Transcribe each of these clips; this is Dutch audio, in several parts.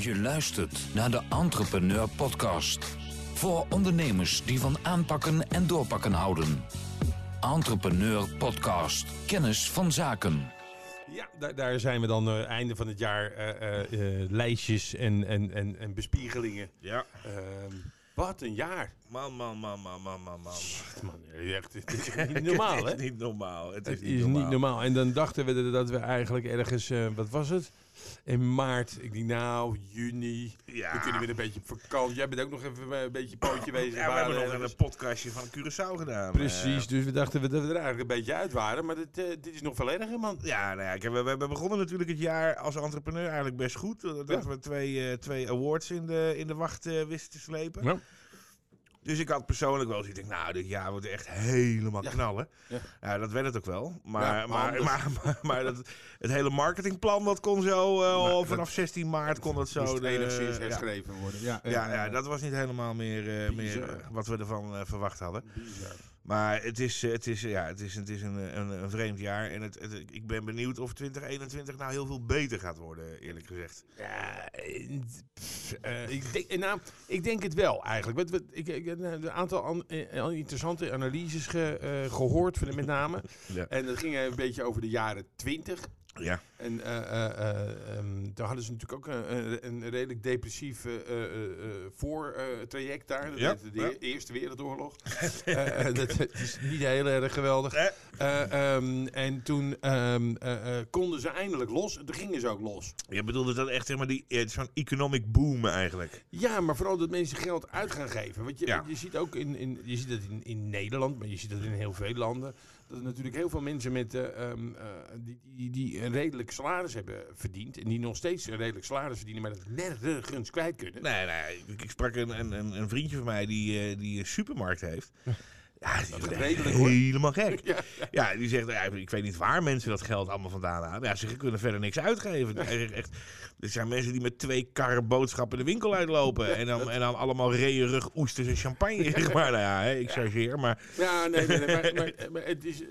Je luistert naar de Entrepreneur Podcast. Voor ondernemers die van aanpakken en doorpakken houden. Entrepreneur Podcast. Kennis van zaken. Ja, daar, daar zijn we dan uh, einde van het jaar uh, uh, lijstjes en, en, en, en bespiegelingen. Ja. Ehm, wat een jaar. Man, man, man, man, man, man, man. Man, echt, het is niet normaal, hè? Het is niet normaal. Het is, Het niet, normaal. niet normaal. En dan dachten we dat we eigenlijk ergens, eh, wat was het? In maart. Ik denk, nou, juni. Ja. We kunnen weer een beetje op vakantie. Jij bent ook nog even eh, een beetje pootje bezig. Ja, we hebben nog ergens. een podcastje van Curaçao gedaan. Precies, Eh, dus we dachten dat we er eigenlijk een beetje uit waren. Maar dit, eh, dit is nog veel erger, man. ja, nou ja, we, we hebben begonnen natuurlijk het jaar als entrepreneur eigenlijk best goed. Dat Ja. we twee, twee awards in de, in de wacht wisten te slepen. Ja. Dus ik had persoonlijk wel zoiets. Nou, dit jaar wordt echt helemaal knallen. Ja. Dat werd het ook wel. Maar, maar maar, maar, dat, het hele marketingplan, dat kon zo, eh, dat vanaf 16 maart kon dat zo. Moest enigszins ja. herschreven worden. Ja, Ja, ja, dat was niet helemaal meer, eh, meer eh, wat we ervan verwacht hadden. Bizar. Maar het is, eh, het is, ja, het is, het is een, een, een vreemd jaar. En het, het- ik ben benieuwd of 2021 nou heel veel beter gaat worden, eerlijk gezegd. Ja, eh, pff, eh, ik, denk, eh, nou, ik denk het wel eigenlijk. Ik, ik heb een aantal an- eh, an- interessante analyses ge- eh, gehoord, met name. Ja. En dat ging een beetje over de jaren 20. Ja, En ehm, daar hadden ze natuurlijk ook een, een- redelijk depressief voortraject daar. Dat Ja, de ja. Eerste Wereldoorlog. Eh, dat is niet heel erg geweldig. Eh. Eh, ehm, en toen ehm, eh, eh, konden ze eindelijk los. En toen gingen ze ook los. je bedoelde dat echt zeg maar die, zo'n economic boom eigenlijk. Ja, maar vooral dat mensen geld uit gaan geven. Want je, Ja. je ziet ook in, in, je ziet dat in, in Nederland, maar je ziet dat in heel veel landen. Dat er natuurlijk heel veel mensen met, eh, ehm, eh, die, die, die een redelijk salaris hebben verdiend. En die nog steeds een redelijk salaris verdienen, maar dat nergens kwijt kunnen. Nee, nee, ik, ik sprak een, een, een een vriendje van mij die, eh, die een supermarkt heeft. Ja, die Dat is redelijk, hoor. helemaal gek. Ja, Ja, die zegt, ja, ik weet niet waar mensen dat geld allemaal vandaan halen. Ja, ze kunnen verder niks uitgeven. Echt, er zijn mensen die met twee karren boodschappen de winkel uitlopen. En dan, en dan allemaal reeënrug, oesters en champagne. Zeg maar. Nou ja, ik chargeer, maar... Ja, nee, nee, nee, maar, maar, maar het is eh,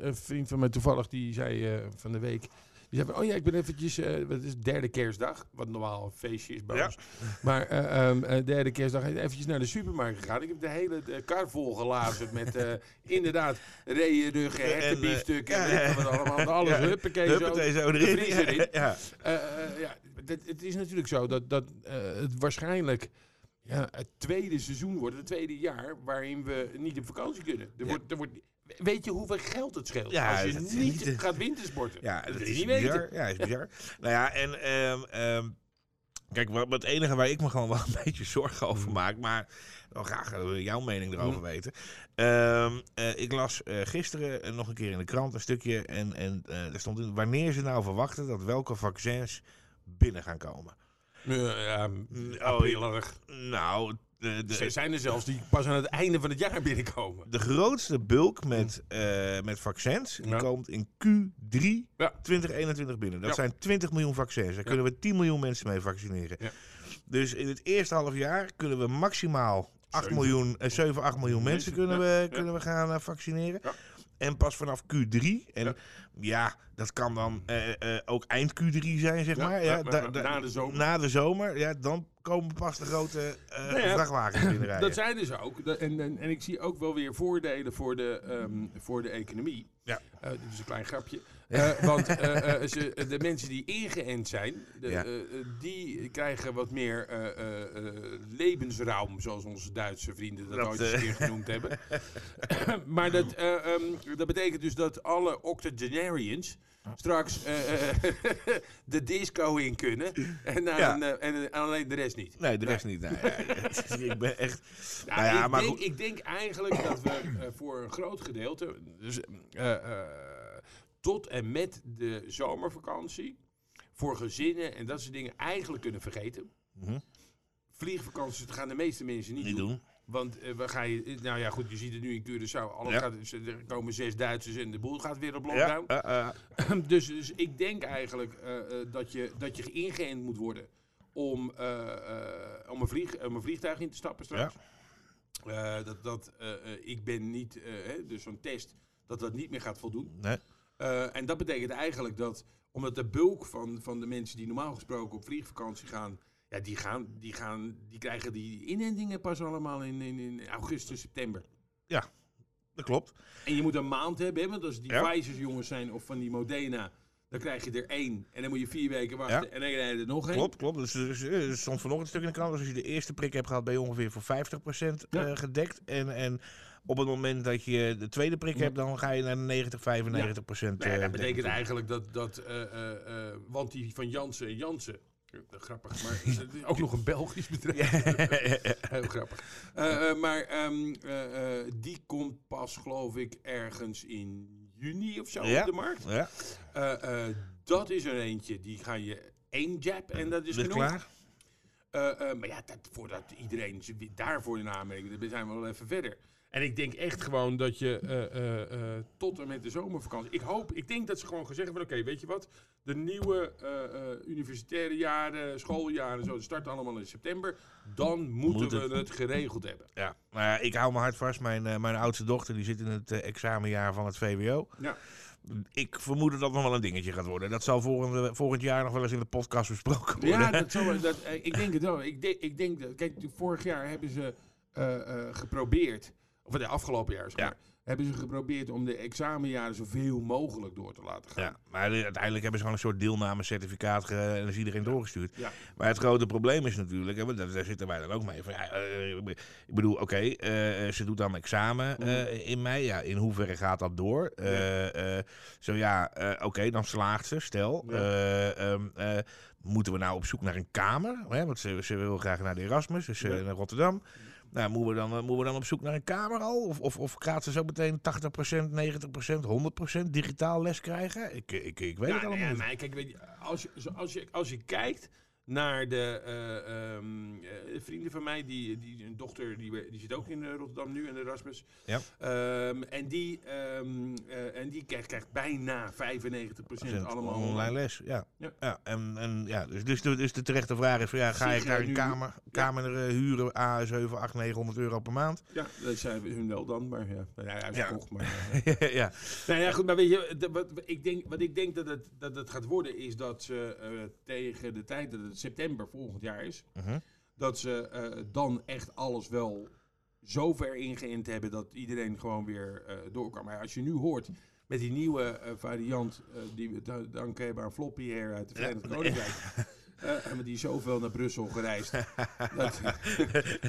een vriend van mij toevallig die zei eh, van de week. Die zei van, oh ja, ik ben eventjes, eh wat is het, derde kerstdag, wat normaal een feestje is bij Ja. ons. Maar eh, derde kerstdag eventjes naar de supermarkt gegaan. Ik heb de hele de kar vol gelazerd met inderdaad reeënruggen, En, hertenbiefstukken, ja, en allemaal. Alles, Ja, huppakee, zo. Huppatee, zo de erin. vriezer in. Ja, ja, dat, het is natuurlijk zo dat, dat het waarschijnlijk ja, het tweede seizoen wordt, het tweede jaar, waarin we niet op vakantie kunnen. Er Ja. wordt, er wordt, weet je hoeveel geld het scheelt Ja, als je dat niet te- gaat wintersporten? ja dat dat is niet bizar. weten. Ja, is bizar. nou ja, en... ehm, ehm, Kijk, wat, het enige waar ik me gewoon wel een beetje zorgen over Mm. maak, maar wel graag eh, jouw mening erover weten. Ehm, eh, ik las eh, gisteren nog een keer in de krant een stukje en, en er stond in wanneer ze nou verwachten dat welke vaccins binnen gaan komen. Ja, Oh, aprilerig. Nou, de, de, Er zijn er zelfs die pas aan het einde van het jaar binnenkomen. de grootste bulk met, eh, met vaccins die Ja. komt in Q3 Ja. 2021 binnen. Dat Ja. zijn 20 miljoen vaccins. Daar kunnen we 10 miljoen mensen mee vaccineren. Dus in het eerste half jaar kunnen we maximaal 8 Zeven. miljoen, eh, 7, 8 miljoen mensen kunnen we, kunnen we gaan eh, vaccineren. En pas vanaf Q3. En ja, Ja. dat kan dan eh, eh, ook eind Q3 zijn, zeg Ja, maar. ja, na de zomer. Na de zomer, ja, dan komen pas de grote eh, Nou ja, vrachtwagens binnenrijden. Dat zijn dus ook. Dat- En, en, en ik zie ook wel weer voordelen voor de, ehm, voor de economie. Ja. Eh, dit is een klein grapje. Eh, want ze, de mensen die ingeënt zijn, de, Ja. die krijgen wat meer levensruim, zoals onze Duitse vrienden dat, Dat, ooit eens een keer genoemd hebben. maar dat, eh, ehm, dat betekent dus dat alle octogenarians straks eh, eh, de disco in kunnen en, naar Ja. een, eh, en alleen de rest niet. Nee, de rest niet. Nee, ik ben echt... Nou ja, ik, maar denk, goed. ik denk eigenlijk dat we voor een groot gedeelte, dus, tot en met de zomervakantie, voor gezinnen en dat soort dingen eigenlijk kunnen vergeten. Mhm. Vliegvakanties gaan de meeste mensen niet, Niet doen. doen. Want eh, we gaan je, nou ja, goed, je ziet het nu in Curaçao. Alles Ja. gaat, er komen zes Duitsers en de boel gaat weer op Ja, lockdown. eh, eh, dus, dus ik denk eigenlijk eh, eh, dat, je, dat je ingeënt moet worden om, eh, eh, om, een, vlieg, om een vliegtuig in te stappen straks. Eh, dat, dat, eh, eh, ik ben niet, eh, hè, dus zo'n test, dat dat niet meer gaat voldoen. nee. Eh, en dat betekent eigenlijk dat Omdat de bulk van, van de mensen die normaal gesproken op vliegvakantie gaan, ja, die, gaan, die, gaan, die krijgen die inentingen pas allemaal in, in, in augustus, september. Dat klopt. En je moet een maand hebben, hè, want als die Ja. Pfizer's jongens zijn of van die Modena, dan krijg je er één. En dan moet je vier weken wachten Ja. en dan krijg je er nog één. Klopt, klopt. Dus, er stond vanochtend een stuk in de krant. Dus als je de eerste prik hebt gehad, ben je ongeveer voor 50% Ja. eh, gedekt. En, en op het moment dat je de tweede prik hebt, dan ga je naar de 90, 95%. Nou ja, eh, dat betekent eigenlijk dat, dat eh, want die van Jansen en Jansen, grappig, maar ook nog een Belgisch bedrijf. Heel grappig. Eh, eh, maar ehm, eh, eh, die komt pas, geloof ik, ergens in juni of zo Ja. op de markt. Ja, Eh, eh, dat is er eentje, die ga je één jab en dat is dus genoeg. klaar. Eh, eh, maar ja, dat, voordat iedereen daarvoor in aanmerking, dan zijn we wel even verder. En ik denk echt gewoon dat je eh, eh, eh, tot en met de zomervakantie. Ik hoop, ik denk dat ze gewoon gezegd hebben: oké, weet je wat? De nieuwe universitaire jaren, schooljaren, zo, starten allemaal in september. Dan moeten Moet we het. het. geregeld hebben. Ja, nou ja, ik hou me hard vast. Mijn, mijn oudste dochter die zit in het examenjaar van het VWO. Ja. Ik vermoed dat dat nog wel een dingetje gaat worden. Dat zal volgende, volgend jaar nog wel eens in de podcast besproken worden. Ja, dat zal, dat, ik denk het wel. Ik denk, ik denk dat, kijk, vorig jaar hebben ze geprobeerd, of de afgelopen jaar, zeg Ja. hebben ze geprobeerd om de examenjaren zoveel mogelijk door te laten gaan. Ja, maar de- uiteindelijk hebben ze gewoon een soort deelnamecertificaat ge- en is iedereen doorgestuurd. Ja. Maar het grote probleem is natuurlijk, want daar, zitten wij dan ook mee. Van, ja, eh, ik bedoel, oké, eh, ze doet dan examen eh, in mei. Ja, in hoeverre gaat dat door? Zo ja, oké, dan slaagt ze, stel. Eh, ehm, eh, moeten we nou op zoek naar een kamer? Hè? Want ze, ze wil graag naar de Erasmus, dus naar Rotterdam. Nou, moeten we, dan, eh, moeten we dan op zoek naar een kamer al? Of, of, of gaat ze zo meteen 80%, 90%, 100% digitaal les krijgen? Ik, ik, ik weet Ja, het allemaal nee, niet. kijk, als, je, als, je, als je kijkt naar de eh, ehm, eh, vrienden van mij, die, die een dochter, die, die zit ook in eh, Rotterdam nu, in Erasmus. Ja. Ehm, en die, eh, en die krijgt, krijgt bijna 95% allemaal online les. Ja. Ja. Ja. en, en, ja, dus, dus, de, dus de terechte vraag is: van, ja, ga ik daar een kamer, kamer huren? A, 7, 8, 900 euro per maand? Ja, dat zijn hun wel dan, maar ja, nou ja uitverkocht. Maar, ja. Nou ja, goed, maar weet je, de- wat, ik denk, wat ik denk dat het, dat het gaat worden is dat ze tegen de tijd dat het september volgend jaar is, Mhm. dat ze eh, dan echt alles wel zo ver ingeënt hebben dat iedereen gewoon weer eh door kan. Maar als je nu hoort met die nieuwe eh, variant die we te danken hebben aan Floppy Hair uit de Verenigd Koninkrijk. en die is zoveel naar Brussel gereisd. dat,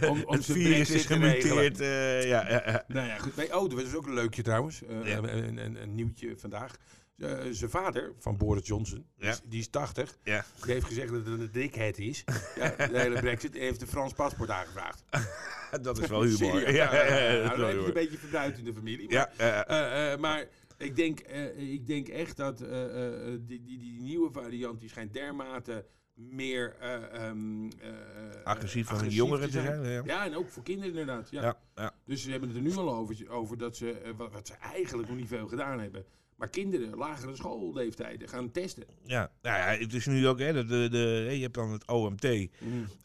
om, om Het virus is gemuteerd. ja, ja, ja. Nou ja, goed. Nee, oh, dat was ook een leukje trouwens. Ja. een, een, een, een nieuwtje vandaag. Eh, zijn vader, van Boris Johnson, die, is, Ja. die is 80. Ja. Die heeft gezegd dat het een dikheid is. ja, de hele brexit. Heeft een Frans paspoort aangevraagd. Dat is wel humor. Ja, ja, ja, Nou, dat is het een beetje verbruikt in de familie. Maar, eh, eh, maar ik, denk, ik denk echt dat die, die, die nieuwe variant, die schijnt dermate meer eh, ehm, eh, agressief van agressief jongeren te zijn. Ja. Ja, en ook voor kinderen inderdaad. Ja. Ja, ja. Dus ze hebben het er nu al over, over dat ze, wat, wat ze eigenlijk nog niet veel gedaan hebben. Maar kinderen, lagere schoolleeftijden, gaan testen. Ja. Nou ja, het is nu ook, hè, de, de, de, je hebt dan het OMT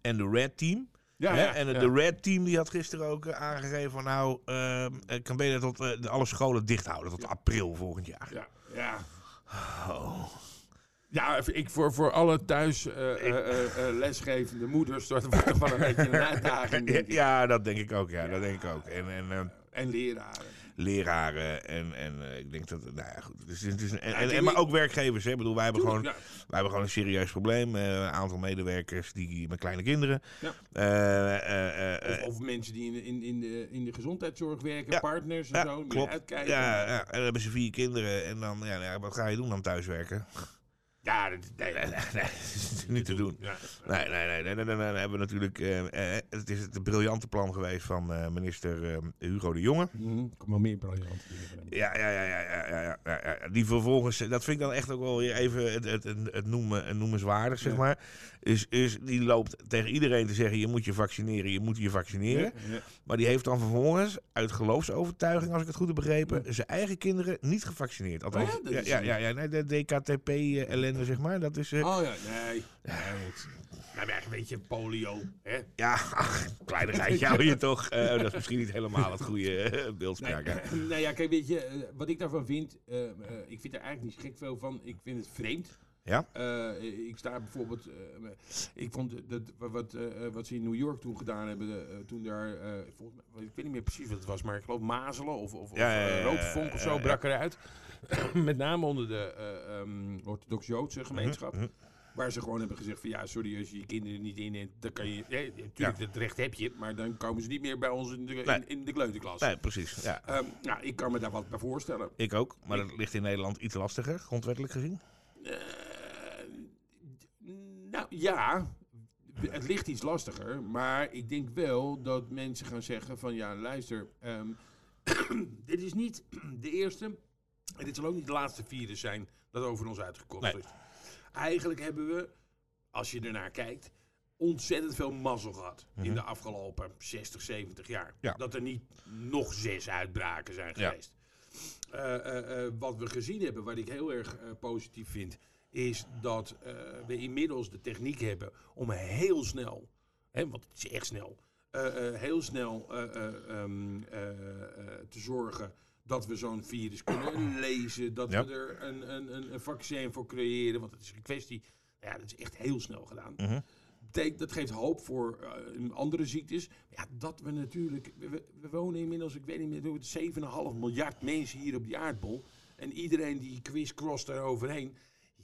en de Red Team. Ja, Hè? ja, en de, ja. de Red Team die had gisteren ook eh, aangegeven van nou, ik kan beter tot eh, alle scholen dicht houden tot april volgend jaar. Ja, ja. Oh. Ja, ik voor, voor alle thuis lesgevende moeders, dat wordt toch wel een beetje een uitdaging. denk ik. Ja, dat denk ik ook. Ja, dat denk ik ook. En, en En leraren. Leraren en, en eh, ik denk dat, nou ja, goed. Dus, het is een, en, en, en- maar ook werkgevers. Hè. Ik bedoel, wij hebben, gewoon, wij hebben gewoon een serieus probleem. Eh, een aantal medewerkers die met kleine kinderen. Ja. Eh. Of, of mensen die in de, in, in, de, in de gezondheidszorg werken, partners en zo. klopt. uitkijken. Ja, ja, en dan hebben ze vier kinderen. En dan, ja, ja, wat ga je doen dan thuiswerken? Ja, dat, nee, nee, nee, niet te doen. Nee, nee, nee. nee, nee, hebben we natuurlijk. Eh, eh, het is het briljante plan geweest van eh, minister Hugo de Jonge. Mhm, kom maar meer briljant. Ja, ja, ja, ja, ja, ja. Die vervolgens. Dat vind ik dan echt ook wel even het, het, het, noemen, noemenswaardig, zeg maar. Is, is, die loopt tegen iedereen te zeggen: je moet je vaccineren, je moet je vaccineren. Ja. Maar die heeft dan vervolgens, uit geloofsovertuiging, als ik het goed heb begrepen, zijn eigen kinderen niet gevaccineerd. Althans, Oh ja, dat ja, ja, ja, nee, de DKTP-ellende, zeg maar. Dat is. eh, Oh ja, nee. nou, maar een beetje polio. Hè? Ja, ach, kleinigheidje hou je toch. Eh, dat is misschien niet helemaal het goede eh, beeldspraak. Nee, nou ja, kijk, weet je, eh, wat ik daarvan vind, eh, eh, ik vind er eigenlijk niet gek veel van. Ik vind het vreemd Ja? Eh, ik sta bijvoorbeeld, eh, ik vond dat wat, eh, wat ze in New York toen gedaan hebben, toen daar, volgens mij, ik weet niet meer precies wat het was, maar ik geloof mazelen of, of, Ja, of roodvonk of zo brak eruit. Met name onder de eh, ehm, orthodox-Joodse gemeenschap. Mhm, mhm. Waar ze gewoon hebben gezegd van ja, sorry, als je je kinderen niet inneemt, dan kan je, ja, natuurlijk, dat recht heb je, maar dan komen ze niet meer bij ons in de, in, Nee. in de kleuterklas. Nee, precies. Ja. Ehm, nou, ik kan me daar wat bij voorstellen. Ik ook, maar dat ligt in Nederland iets lastiger, grondwettelijk gezien. Nou ja, het ligt iets lastiger, maar ik denk wel dat mensen gaan zeggen van ja, luister, ehm, dit is niet de eerste en dit zal ook niet de laatste virus zijn dat over ons uitgekost Nee. is. Eigenlijk hebben we, als je ernaar kijkt, ontzettend veel mazzel gehad in de afgelopen 60, 70 jaar. Mhm. Ja. Dat er niet nog zes uitbraken zijn Ja. geweest. Eh, eh, eh, wat we gezien hebben, wat ik heel erg positief vind, is dat eh, we inmiddels de techniek hebben om heel snel, hè, want het is echt snel, eh, eh, heel snel eh, eh, ehm, eh, eh, te zorgen dat we zo'n virus kunnen lezen, dat Ja. we er een, een, een, een vaccin voor creëren, want het is een kwestie, ja, dat is echt heel snel gedaan. Mhm. Dat geeft hoop voor andere ziektes. Ja, dat we natuurlijk. We, we- wonen inmiddels, ik weet niet meer, hoe het 7,5 miljard mensen hier op die aardbol. En iedereen die quiz cross daar overheen.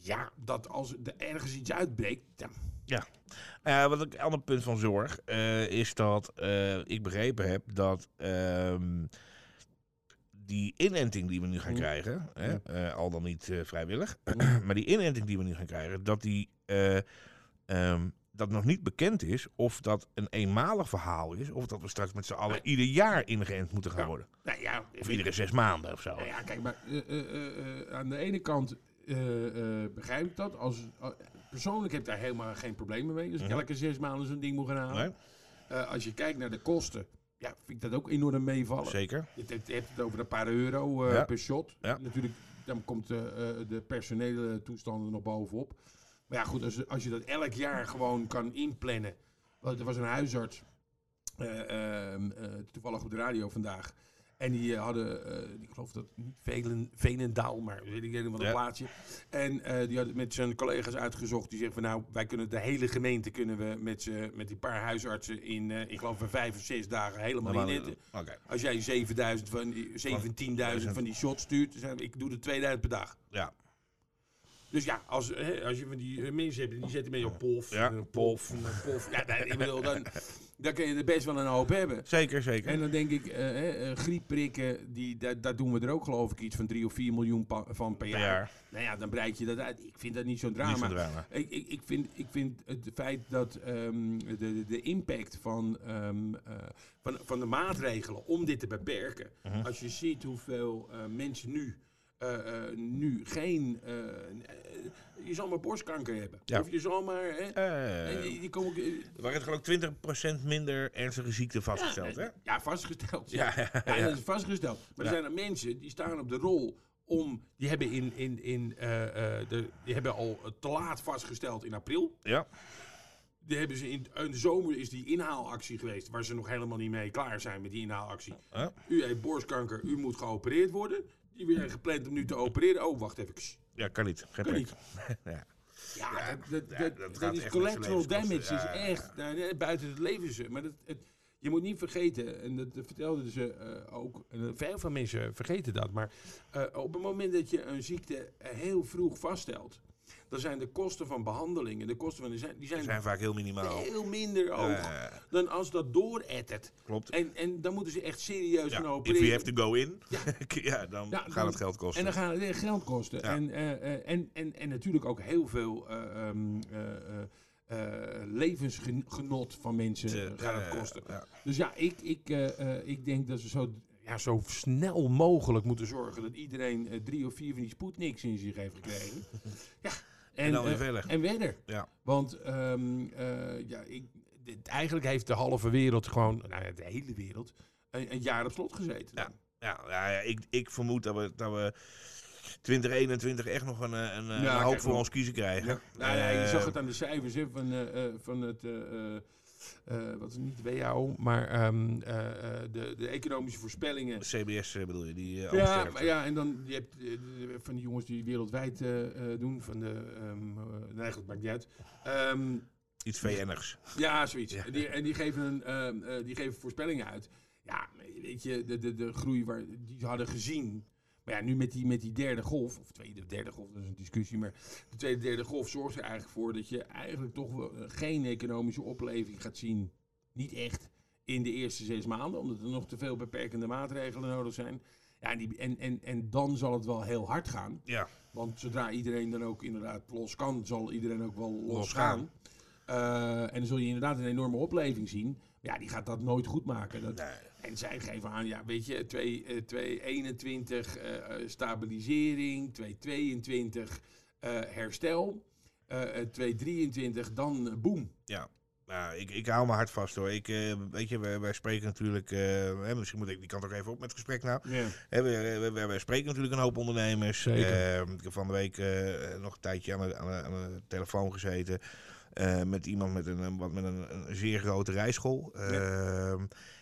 Ja, dat als er ergens iets uitbreekt. Ja, Ja. Eh, wat een ander punt van zorg eh, is dat eh, ik begrepen heb dat ehm, die inenting die we nu gaan Mm. krijgen, hè, al dan niet vrijwillig, Mm. maar die inenting die we nu gaan krijgen, dat die eh, ehm, dat nog niet bekend is of dat een eenmalig verhaal is, of dat we straks met z'n allen ieder jaar ingeënt moeten gaan worden. nou ja, Of iedere zes maanden of zo. Nou ja, kijk, maar aan de ene kant eh, begrijp ik dat. Als, eh, persoonlijk heb ik daar helemaal geen problemen mee. Ik Mhm. elke zes maanden zo'n ding moet gaan halen. Nee? Als je kijkt naar de kosten, ja, vind ik dat ook enorm meevallen. Zeker. Je hebt, je hebt het over een paar euro Ja. per shot. Ja. Natuurlijk, dan komt de personele toestanden nog bovenop. Maar ja, goed, als, als je dat elk jaar gewoon kan inplannen. Er was een huisarts, eh, ehm, eh, toevallig op de radio vandaag. En die eh, hadden, eh, ik geloof dat niet Velen, Veenendaal, maar weet ik niet wat een Ja. plaatsje. En eh, die had het met zijn collega's uitgezocht. Die zeggen van nou, wij kunnen de hele gemeente kunnen we met, met die paar huisartsen in, ik geloof, vijf of zes dagen helemaal. Oké. Als jij 7000 van die, 17.000 van die shots stuurt, dan ik doe er 2000 per dag. Ja. Dus ja, als, hè, als je van die mensen hebt die zetten met je op pof, Ja, en pof, en pof. Ja, nee, ik bedoel, dan, dan kun je er best wel een hoop hebben. Zeker, zeker. En dan denk ik, eh, hè, eh, griepprikken, die, daar, daar doen we er ook geloof ik iets van 3 of 4 miljoen van per jaar. jaar. Nou ja, dan breid je dat uit. Ik vind dat niet zo'n Niet drama. zo'n drama. Ik, ik, ik, vind, ik vind het feit dat ehm, de, de, impact van, ehm, eh, van, van de maatregelen om dit te beperken. Mhm. Als je ziet hoeveel eh, mensen nu, eh, eh, nu geen. eh, eh, je zal maar borstkanker hebben. Ja. Of je zal maar. Hè, Eh, en die, die komen, eh, Er waren geloof ik 20% minder ernstige ziekten vastgesteld, hè? ja, vastgesteld. Ja, ja, Ja, ja. dat is vastgesteld. Maar Ja. er zijn er mensen die staan op de rol om. Die hebben, in, in, in, eh, eh, de, die hebben al eh, te laat vastgesteld in april. Ja, Die hebben ze in, in de zomer is die inhaalactie geweest. Waar ze nog helemaal niet mee klaar zijn met die inhaalactie. Ja. U heeft borstkanker, u moet geopereerd worden. Die weer gepland om nu te opereren. Oh, wacht even. ja kan niet. Geen Kan niet. ja. Ja, dat, dat, ja, dat, dat dat gaat is echt collateral damage. is Ja, ja, echt nou, buiten het leven. ze. Maar dat, het, je moet niet vergeten, en dat vertelden ze eh, ook, en, veel van mensen vergeten dat, maar eh, op het moment dat je een ziekte heel vroeg vaststelt, dan zijn de kosten van behandelingen, de kosten van die zijn, die zijn, zijn vaak heel minimaal. veel minder hoog dan als dat doorettert. klopt. En, en dan moeten ze echt serieus Ja, gaan if opereren. you have to go in, Ja. ja, dan Ja, gaat dan- het geld kosten. En dan gaan het geld kosten. En, eh, eh, en, en, en natuurlijk ook heel veel eh, ehm, eh, eh, eh, levensgenot van mensen Te- gaat het kosten. Dus ja, ik, ik, ik denk dat ze zo, ja, zo snel mogelijk moeten zorgen dat iedereen drie of vier van die Sputniks in zich heeft gekregen. ja. En dan weer eh, verder. En verder. Ja. Want ehm, eh, ja, ik, dit- eigenlijk heeft de halve wereld gewoon, nou ja, de hele wereld, een, een jaar op slot gezeten. Ja. Ja, ja, ja, ik, ik vermoed dat we, dat we 2021 echt nog een, eh, een, een Ja, hoop voor ons kiezen krijgen. Ja. Nou ja, je zag het aan de cijfers hè, van, van het, eh, eh, wat is niet WHO, maar ehm, eh, eh, de, de economische voorspellingen. CBS bedoel je, die Ja, maar ja, en dan je hebt de- van die jongens die wereldwijd doen, van de, ehm eh, nee, goed, maakt niet uit. Ehm, Iets VN'ers. ja, zoiets. Ja. En, die, en die, geven een, ehm, die geven voorspellingen uit. Ja, weet je, de, de, de groei waar, die ze hadden gezien. Maar ja, nu met die, met die derde golf, of tweede, derde golf, dat is een discussie. Maar de tweede, derde golf zorgt er eigenlijk voor dat je eigenlijk toch wel, eh, geen economische opleving gaat zien. Niet echt in de eerste zes maanden, omdat er nog te veel beperkende maatregelen nodig zijn. Ja, en, die, en, en, en dan zal het wel heel hard gaan. Ja. Want zodra iedereen dan ook inderdaad los kan, zal iedereen ook wel los, Los gaan. gaan. Eh, en dan zul je inderdaad een enorme opleving zien. Ja, die gaat dat nooit goed maken. Dat, Nee. En zij geven aan, ja, weet je, 2, eh, 221 eh, eh, stabilisering, 222 eh, herstel, eh, eh, 223 dan boom. Ja. Nou, ik, ik hou me hard vast hoor. Ik, weet je, wij, wij spreken natuurlijk. hè, misschien moet ik die kant ook even op met het gesprek nou. Ja. Hè, we, we, wij spreken natuurlijk een hoop ondernemers. Ik heb van de week nog een tijdje aan de, aan de, aan de telefoon gezeten. Eh, met iemand met een, wat met een, een zeer grote rijschool. Eh,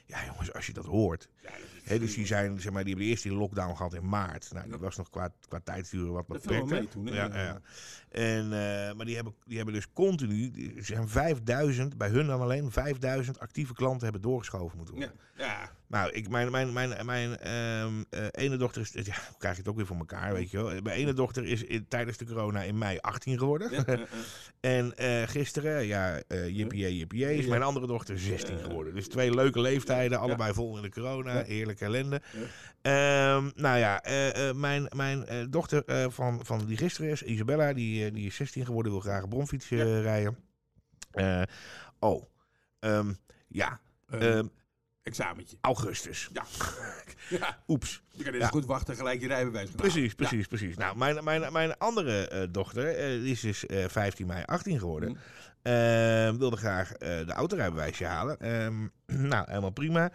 ja, jongens, als je dat hoort. Ja, dat dus die, zijn, zeg maar, die hebben eerst die lockdown gehad in maart. Nou, die was nog qua, qua wat Dat beperkter. toen, hè? Ja, ja. En, eh, maar die hebben, die hebben dus continu, er zijn 5000, bij hun dan alleen 5000 actieve klanten hebben doorgeschoven moeten worden. Ja, ja. Nou, ik, mijn, mijn, mijn, mijn ehm, eh, ene dochter is, ja, krijg je het ook weer voor elkaar, weet je wel. Mijn ene dochter is in- tijdens de corona in mei 18 geworden. ja, ja, ja. En eh, gisteren, ja, eh jippie jippie is mijn andere dochter 16 Ja. geworden. Dus twee leuke leeftijden, allebei vol in de corona, heerlijke ellende. Ehm, nou ja, eh, eh, mijn, mijn eh, dochter eh, van, van die gisteren is, Isabella, die, eh, die is 16 geworden, wil graag een bromfiets eh, rijden. Eh, oh, ehm, ja, Eh, ehm, examentje. augustus. Ja. ja. Oeps. Je kan Ja. zo goed wachten gelijk je rijbewijs gaan. Precies, precies, precies. Nou, mijn, mijn, mijn andere eh, dochter, eh, die is dus eh, 15 mei 18 geworden. Mhm. Ehm, wilde graag eh, de autorijbewijsje halen. Ehm, nou, helemaal prima.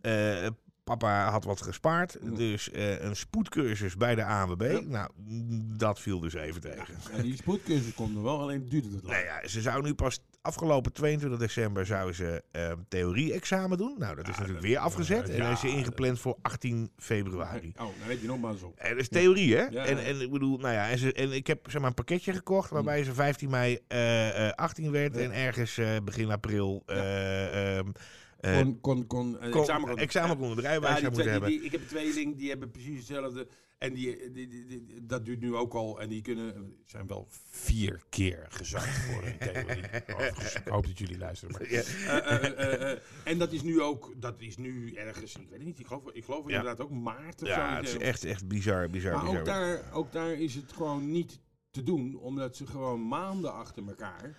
Eh, papa had wat gespaard, Mhm. dus eh, een spoedcursus bij de ANWB. Nou, mm, dat viel dus even tegen. Ja, die spoedcursus komt er wel, alleen duurde het lang. Nou ja, ze zou nu pas afgelopen 22 december zou ze ehm, theorie-examen doen. Nou, dat is Ja, natuurlijk weer afgezet. en ja, dan is ze ingepland voor 18 februari. Oh, dan heb je nog maar eens op. En dat is theorie, hè? Ja, En, en ik bedoel, nou ja, en, ze, en ik heb zeg maar een pakketje gekocht waarbij ze 15 mei eh, eh, 18 werd en ergens eh, begin april eh, ehm, eh, Kon, kon, kon, eh, kon- examen kon. examen kon Ja, moeten twee- hebben. die- die- ik heb een tweeling, die hebben precies hetzelfde. En die, die, die- dat duurt nu ook al. En die kunnen, zijn wel vier keer gezakt voor een theorie. Ik hoop dat jullie luisteren. Maar. Ja. Eh, eh, eh, eh, en dat is nu ook, dat is nu ergens, ik weet het niet, ik geloof, ik geloof Ja. inderdaad ook maart of. Ja, het is echt, echt bizar, bizar, Maar bizar. ook daar, ook daar is het gewoon niet te doen, omdat ze gewoon maanden achter elkaar eh,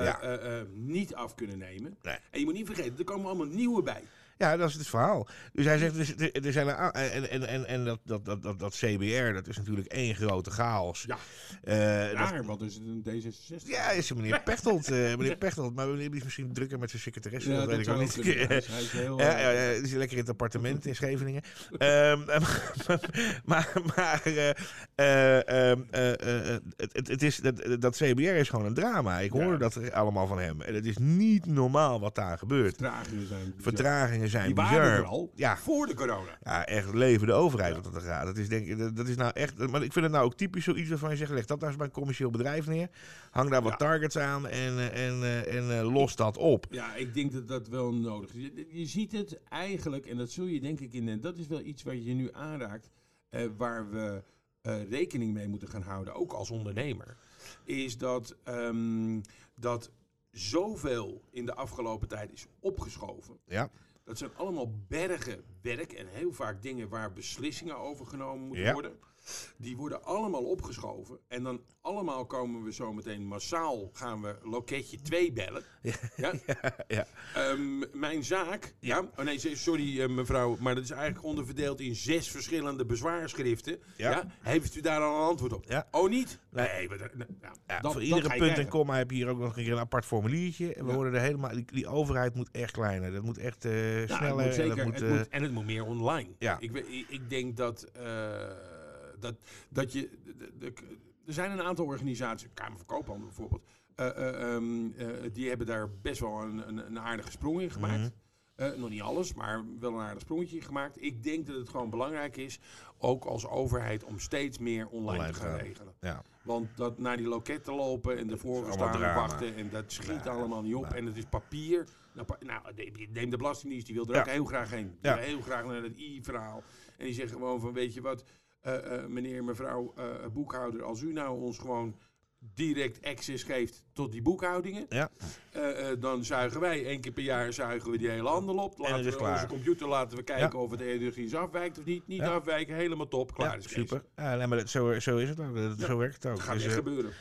Ja. eh, eh, niet af kunnen nemen. Nee. En je moet niet vergeten, er komen allemaal nieuwe bij. Ja, dat is het verhaal. Dus hij zegt, dus, er, er zijn a- en, en, en, en dat, dat, dat, dat, dat CBR, dat is natuurlijk één grote chaos. Ja. Eh, dat- Raar, want er is een D66. ja, is meneer Pechtold. eh, meneer Pechtold, maar meneer is misschien drukker met zijn secretaresse. Ja, dat weet ik ook zou niet. Hij is- hij is heel, Ja, ja, eh, is lekker in het appartement in Scheveningen. Ehm, maar maar eh, eh, ehm, eh, eh, het, het, het is, dat, dat CBR is gewoon een drama. Ik hoorde dat er allemaal van hem. En het is niet normaal wat daar gebeurt. Vertragingen zijn. Vertragingen zijn Die bizar. waren er al Ja. voor de corona. Ja, echt leven de overheid wat dat er gaat. Dat is, denk, ik- dat, is nou echt. Maar ik vind het nou ook typisch zoiets waarvan je zegt: leg dat nou eens bij een commercieel bedrijf neer. Hang daar wat targets aan en, eh, en, eh, en eh, los dat op. Ja, ik denk dat dat wel nodig is. Je, je ziet het eigenlijk, en dat zul je denk ik in... En dat is wel iets wat je nu aanraakt, eh, waar we eh, rekening mee moeten gaan houden, ook als ondernemer. Is dat, ehm, dat zoveel in de afgelopen tijd is opgeschoven. Ja. Dat zijn allemaal bergen werk en heel vaak dingen waar beslissingen over genomen moeten Ja. worden. Die worden allemaal opgeschoven. En dan allemaal komen we zo meteen massaal gaan we loketje 2 bellen. Ja. ja. Ehm, mijn zaak, ja. Oh nee, sorry eh, mevrouw, maar dat is eigenlijk onderverdeeld in zes verschillende bezwaarschriften. Ja. Heeft u daar al een antwoord op? Ja. Oh niet? Nee. Nee, maar nou, voor iedere punt en komma heb je hier ook nog een keer een apart formuliertje. En we worden er helemaal. Die, die overheid moet echt kleiner. Dat moet echt eh, Nou, het sneller. moet en dat moet, het eh, moet, en het moet meer online. Ja. Ik, ik, ik denk dat, eh, dat, dat je. Er zijn een aantal organisaties, Kamer van Koophandel bijvoorbeeld, eh, eh, ehm, eh, die hebben daar best wel een, een, een aardige sprong in gemaakt. Mhm. Nog niet alles, maar wel een aardig sprongetje gemaakt. Ik denk dat het gewoon belangrijk is, ook als overheid, om steeds meer online, Online te gaan gaan. regelen. Ja. Want dat naar die loketten lopen en ervoor staan en wachten en dat schiet Ja, allemaal niet op. En het is papier. Nou, pa- nou, de- neem de Belastingdienst, die wil er ook heel graag heen. Die Ja. wil heel graag naar het i-verhaal. En die zeggen gewoon van, weet je wat, meneer, mevrouw, eh, boekhouder, als u nou ons gewoon direct access geeft tot die boekhoudingen, Ja. eh, eh, dan zuigen wij één keer per jaar zuigen we die hele handel op. Laten we klaar. onze computer laten we kijken Ja. of het energisch afwijkt of niet. Niet Ja. afwijken, helemaal top, klaar is super. Ja, maar dat, zo, zo is het ook. Dat-. Zo werkt het ook. Dat gaat Dus, echt eh, gebeuren.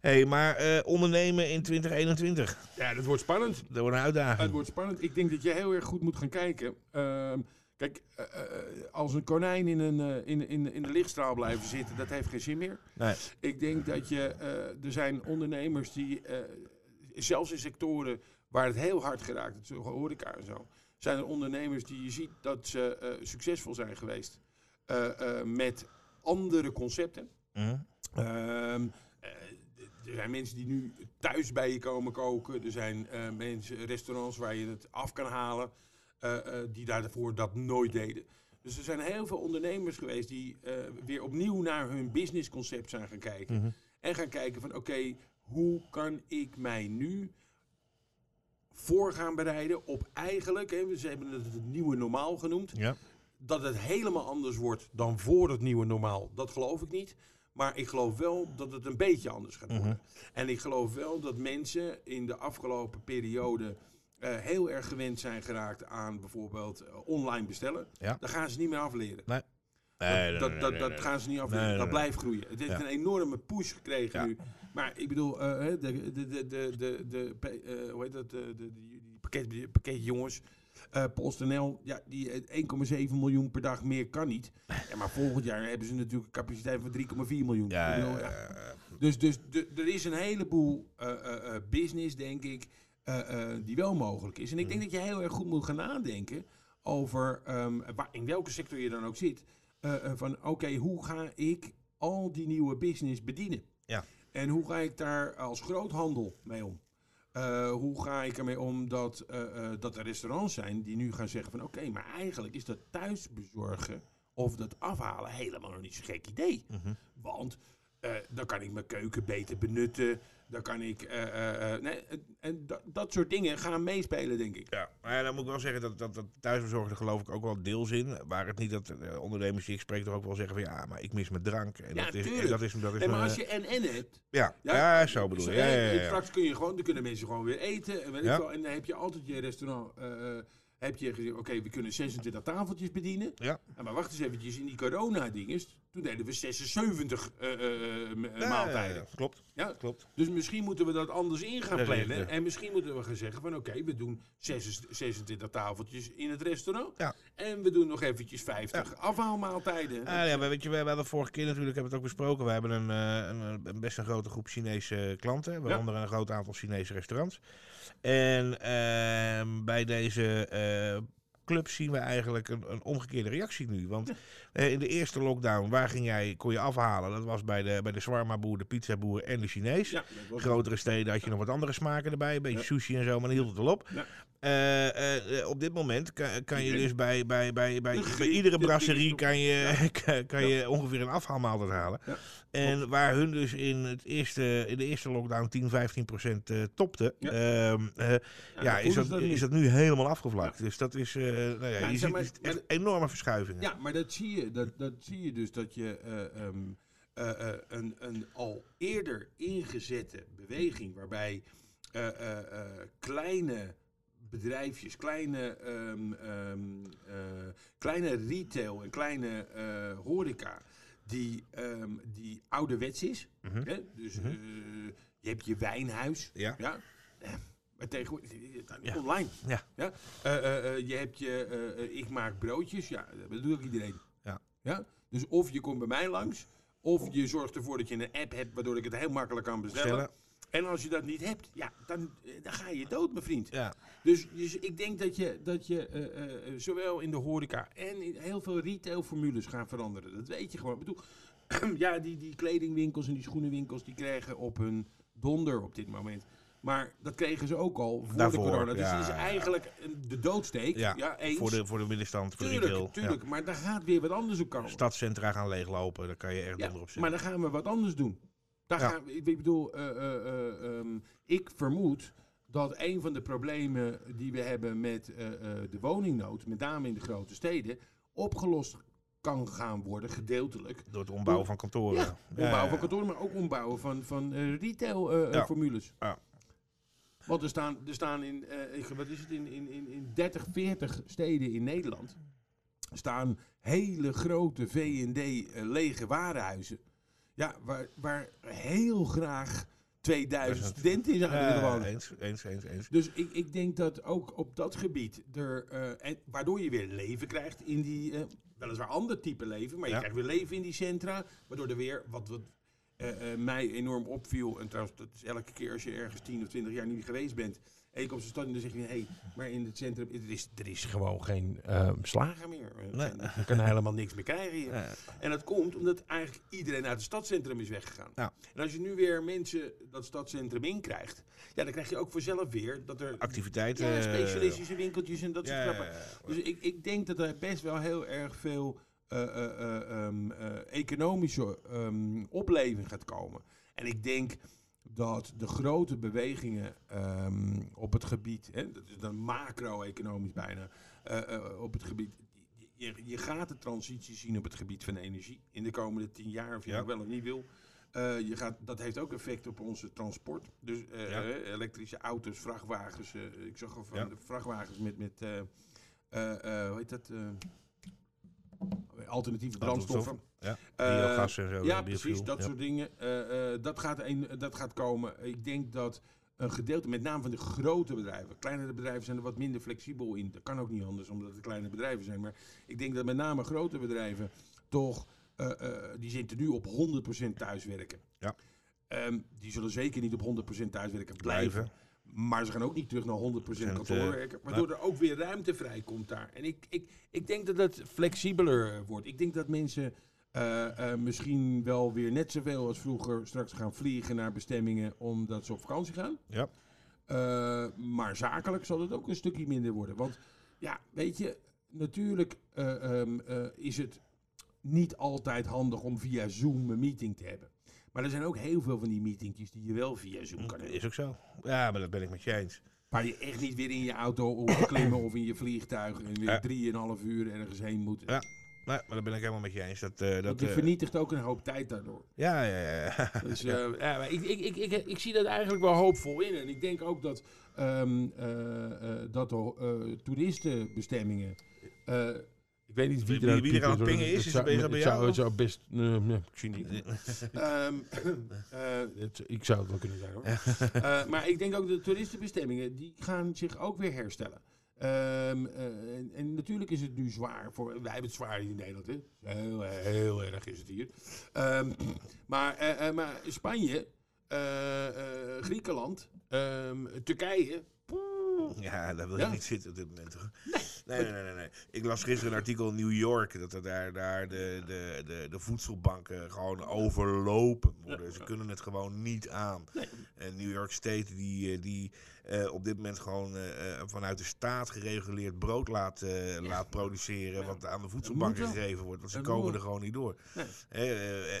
hey, maar eh, ondernemen in 2021, Ja, dat wordt spannend. dat wordt een uitdaging. Het wordt spannend. Ik denk dat je heel erg goed moet gaan kijken. Kijk, eh, eh, als een konijn in, een, eh, in, in, in de lichtstraal blijven zitten, dat heeft geen zin meer. Nee. Ik denk dat je, eh, er zijn ondernemers die, eh, zelfs in sectoren waar het heel hard geraakt is, zoals horeca en zo, zijn er ondernemers die je ziet dat ze eh, succesvol zijn geweest eh, eh, met andere concepten. Mhm. Ehm, eh, er zijn mensen die nu thuis bij je komen koken. Er zijn eh, mensen, restaurants waar je het af kan halen, eh, eh, die daarvoor dat nooit deden. Dus er zijn heel veel ondernemers geweest die eh, weer opnieuw naar hun businessconcept zijn gaan kijken. Mhm. En gaan kijken van oké, hoe kan ik mij nu voor gaan bereiden op eigenlijk, hè, ze hebben het het nieuwe normaal genoemd Ja. dat het helemaal anders wordt dan voor het nieuwe normaal, dat geloof ik niet. Maar ik geloof wel dat het een beetje anders gaat worden. En ik geloof wel dat mensen in de afgelopen periode eh, heel erg gewend zijn geraakt aan bijvoorbeeld eh, online bestellen. Ja. Dat gaan ze niet meer afleren. Nee. Dat, Nee, dat, nee, dat, nee, dat gaan ze niet afleren. Dat blijft groeien. Het heeft Ja. een enorme push gekregen Ja. nu. Maar ik bedoel, eh, de, de, de, de, de, de, hoe heet dat, de, de, die, pakket, pakketjongens, eh PostNL, ja, die eh, 1,7 miljoen per dag meer kan niet. Ja, maar volgend jaar hebben ze natuurlijk een capaciteit van 3,4 miljoen. Ja, bedoel. Dus, dus er is een heleboel business, denk ik, die wel mogelijk is. En ik denk dat je heel erg goed moet gaan nadenken over ehm, waar, in welke sector je dan ook zit. eh, eh, van oké, hoe ga ik al die nieuwe business bedienen? Ja. En hoe ga ik daar als groothandel mee om? Eh, hoe ga ik ermee om dat, eh, eh, dat er restaurants zijn die nu gaan zeggen van oké, maar eigenlijk is dat thuisbezorgen of dat afhalen helemaal nog niet zo'n gek idee. Mhm. Want eh, dan kan ik mijn keuken beter benutten. Dan kan ik. eh, eh, eh, nee, en- en dat, dat soort dingen gaan meespelen, denk ik. Ja, maar ja, dan moet ik wel zeggen dat, dat, dat geloof ik ook wel deels in. Waar het niet dat ondernemers die ik spreek toch ook wel zeggen van ja, maar ik mis mijn drank. En Ja, dat is, en dat is, dat is Nee, maar als je en-en hebt. ja, Ja, ja, zo bedoel ik. Ja, ja. Straks kun je gewoon, dan kunnen mensen gewoon weer eten. En, weet ik wel, en dan heb je altijd je restaurant. Heb je gezegd, oké, we kunnen 26 tafeltjes bedienen. Ja. Maar wacht eens eventjes, in die corona-dinges, toen deden we 76 eh, eh, eh, Ja, maaltijden. ja, klopt, Ja, klopt. Dus misschien moeten we dat anders in gaan plannen. En misschien moeten we gaan zeggen van oké, we doen 26 26 tafeltjes in het restaurant. Ja. En we doen nog eventjes 50 afhaalmaaltijden. Ah, ja, weet je, we hebben de vorige keer natuurlijk hebben het ook besproken. We hebben een, een, een best een grote groep Chinese klanten, waaronder een groot aantal Chinese restaurants. En ehm, bij deze eh, club zien we eigenlijk een, een omgekeerde reactie nu. Want eh, in de eerste lockdown, waar ging jij, kon je afhalen? Dat was bij de, bij de shawarma-boer, de pizzaboer en de Chinees. ja, Grotere steden had je nog wat andere smaken erbij. Een beetje sushi en zo, maar dan hield het wel op. Eh, eh, op dit moment kan, kan je dus bij, bij, bij, bij, bij iedere de brasserie kan je, kan, kan je ongeveer een afhaalmaaltijd halen. Ja. En waar hun dus in, het eerste, in de eerste lockdown 10, 15 procent eh, topte, Ja. ehm, eh, ja, is, dat, is dat nu helemaal afgevlakt. Dus dat is, nou ja, je ziet maar- echt maar- enorme verschuivingen. Ja, maar dat zie je, dat, dat zie je dus dat je eh, ehm, eh, eh, een, een al eerder ingezette beweging waarbij kleine bedrijfjes, kleine, ehm, ehm, eh, kleine retail en kleine eh, horeca, die, ehm, die ouderwets is. Mhm. Hè? Dus Mhm. eh, je hebt je wijnhuis. Ja. Ja. Maar tegenwoordig, het Ja. online. Ja. Ja? Je hebt je, ik maak broodjes. Ja, dat doe ik iedereen. Ja. Ja? Dus of je komt bij mij langs, of je zorgt ervoor dat je een app hebt, waardoor ik het heel makkelijk kan bestellen. Stellen. En als je dat niet hebt, ja, dan, eh, dan ga je dood, mijn vriend. Ja. Dus, dus ik denk dat je, dat je eh, eh, zowel in de horeca en in heel veel retailformules gaan veranderen. Dat weet je gewoon. Ik bedoel, ja, die, die kledingwinkels en die schoenenwinkels die kregen op hun donder op dit moment. Maar dat kregen ze ook al voor Daarvoor, de corona. Dus ja, het is eigenlijk de doodsteek. Ja, Ja, eens. Voor de, voor de middenstand, voor de retail. tuurlijk, tuurlijk. Maar daar gaat weer wat anders op komen. Ja. Stadscentra gaan leeglopen, daar kan je echt Ja, donder op maar zetten. dan gaan we wat anders doen. Daar Ja. gaan ik bedoel, eh, eh, eh, ehm, ik vermoed dat een van de problemen die we hebben met de woningnood, met name in de grote steden, opgelost kan gaan worden, gedeeltelijk. Door het ombouwen van kantoren. Ja, ombouwen van kantoren, maar ook ombouwen van, van retail-formules. Ja. Want er staan, er staan in, wat is het, in, in, in, in 30, 40 steden in Nederland staan hele grote V&D lege warenhuizen. Ja, waar, waar heel graag 2000 Dat is studenten in zouden willen wonen. eens, eens, eens, eens. Dus ik, ik denk dat ook op dat gebied, er, eh, en, waardoor je weer leven krijgt in die, eh, weliswaar ander type leven, maar je Ja. krijgt weer leven in die centra, waardoor er weer, wat, wat eh, mij enorm opviel, en trouwens dat is elke keer als je ergens 10 of 20 jaar niet geweest bent, je komt zo'n stad en dan zeg je, hé, hey, maar in het centrum, er is, er is gewoon geen eh, slager meer. Eh, Nee. Je kan helemaal niks meer krijgen hier. En dat komt omdat eigenlijk iedereen uit het stadscentrum is weggegaan. Ja. En als je nu weer mensen dat stadscentrum inkrijgt, ja, dan krijg je ook vanzelf weer dat er Activiteiten. ja, eh, specialistische winkeltjes en dat soort ja, grappen. Dus ik, ik denk dat er best wel heel erg veel eh, eh, eh, ehm, eh, economische ehm, opleving gaat komen. En ik denk dat de grote bewegingen ehm, op het gebied, hè, dat is dan macro-economisch bijna, eh, eh, op het gebied. Je, je gaat de transitie zien op het gebied van energie in de komende tien jaar, of je Ja. wel of niet wil. Eh, je gaat, dat heeft ook effect op onze transport. Dus Ja. elektrische auto's, vrachtwagens. ik zag al van Ja. de vrachtwagens met, met hoe heet dat? Eh, alternatieve brandstoffen. Ja, Eh, biogas en zo. Ja, biofuel. precies, dat Ja. soort dingen. Eh, eh, dat, gaat een, dat gaat komen. Ik denk dat een gedeelte, met name van de grote bedrijven, kleinere bedrijven zijn er wat minder flexibel in. Dat kan ook niet anders, omdat het kleine bedrijven zijn. Maar ik denk dat met name grote bedrijven toch, eh, eh, die zitten nu op 100% thuiswerken. Ja. Ehm, die zullen zeker niet op 100% thuiswerken blijven. Blijven. Maar ze gaan ook niet terug naar 100% Procent, kantoor eh. Waardoor er ook weer ruimte vrijkomt daar. En ik, ik, ik denk dat het flexibeler wordt. Ik denk dat mensen eh, eh, misschien wel weer net zoveel als vroeger straks gaan vliegen naar bestemmingen omdat ze op vakantie gaan. Ja. Eh, maar zakelijk zal het ook een stukje minder worden. Want ja, weet je, natuurlijk eh, ehm, eh, is het niet altijd handig om via Zoom een meeting te hebben. Maar er zijn ook heel veel van die meetingjes die je wel via Zoom kan hebben. Is ook zo. Ja, maar dat ben ik met je eens. Waar je echt niet weer in je auto op moet klimmen of in je vliegtuig en weer Ja. drieënhalf uur ergens heen moet. Ja. Nee, maar dat ben ik helemaal met je eens. Dat, eh, Want dat, je eh, vernietigt ook een hoop tijd daardoor. ja, ja, ja. Dus eh, ja, maar ik, ik, ik, ik, ik zie dat eigenlijk wel hoopvol in. En ik denk ook dat, ehm, eh, eh, dat eh, toeristenbestemmingen. Ik weet niet wie Wie- er aan wie er aan het pingen is, is het bezig bij jou, Het zou best. nee, nee, ik zie niet. Ehm, eh, het- ik zou het wel kunnen zijn hoor. Eh, maar ik denk ook dat de toeristenbestemmingen die gaan zich ook weer herstellen. Ehm, eh, en, en natuurlijk is het nu zwaar. Voor, wij hebben het zwaar in Nederland. Hè? Heel, heel erg is het hier. Ehm, maar, maar Spanje, Griekenland, Turkije. Ja, daar wil Ja. je niet zitten op dit moment. Toch? Nee, nee, nee, nee, nee. Ik las gisteren een artikel in New York dat er daar, daar de, de, de, de voedselbanken gewoon overlopen worden. Ze kunnen het gewoon niet aan. En New York State die, eh, die eh, op dit moment gewoon eh, eh, vanuit de staat gereguleerd brood laat, laat produceren. Wat aan de wel. gegeven wordt. Want ze komen moet. er gewoon niet door. Nee.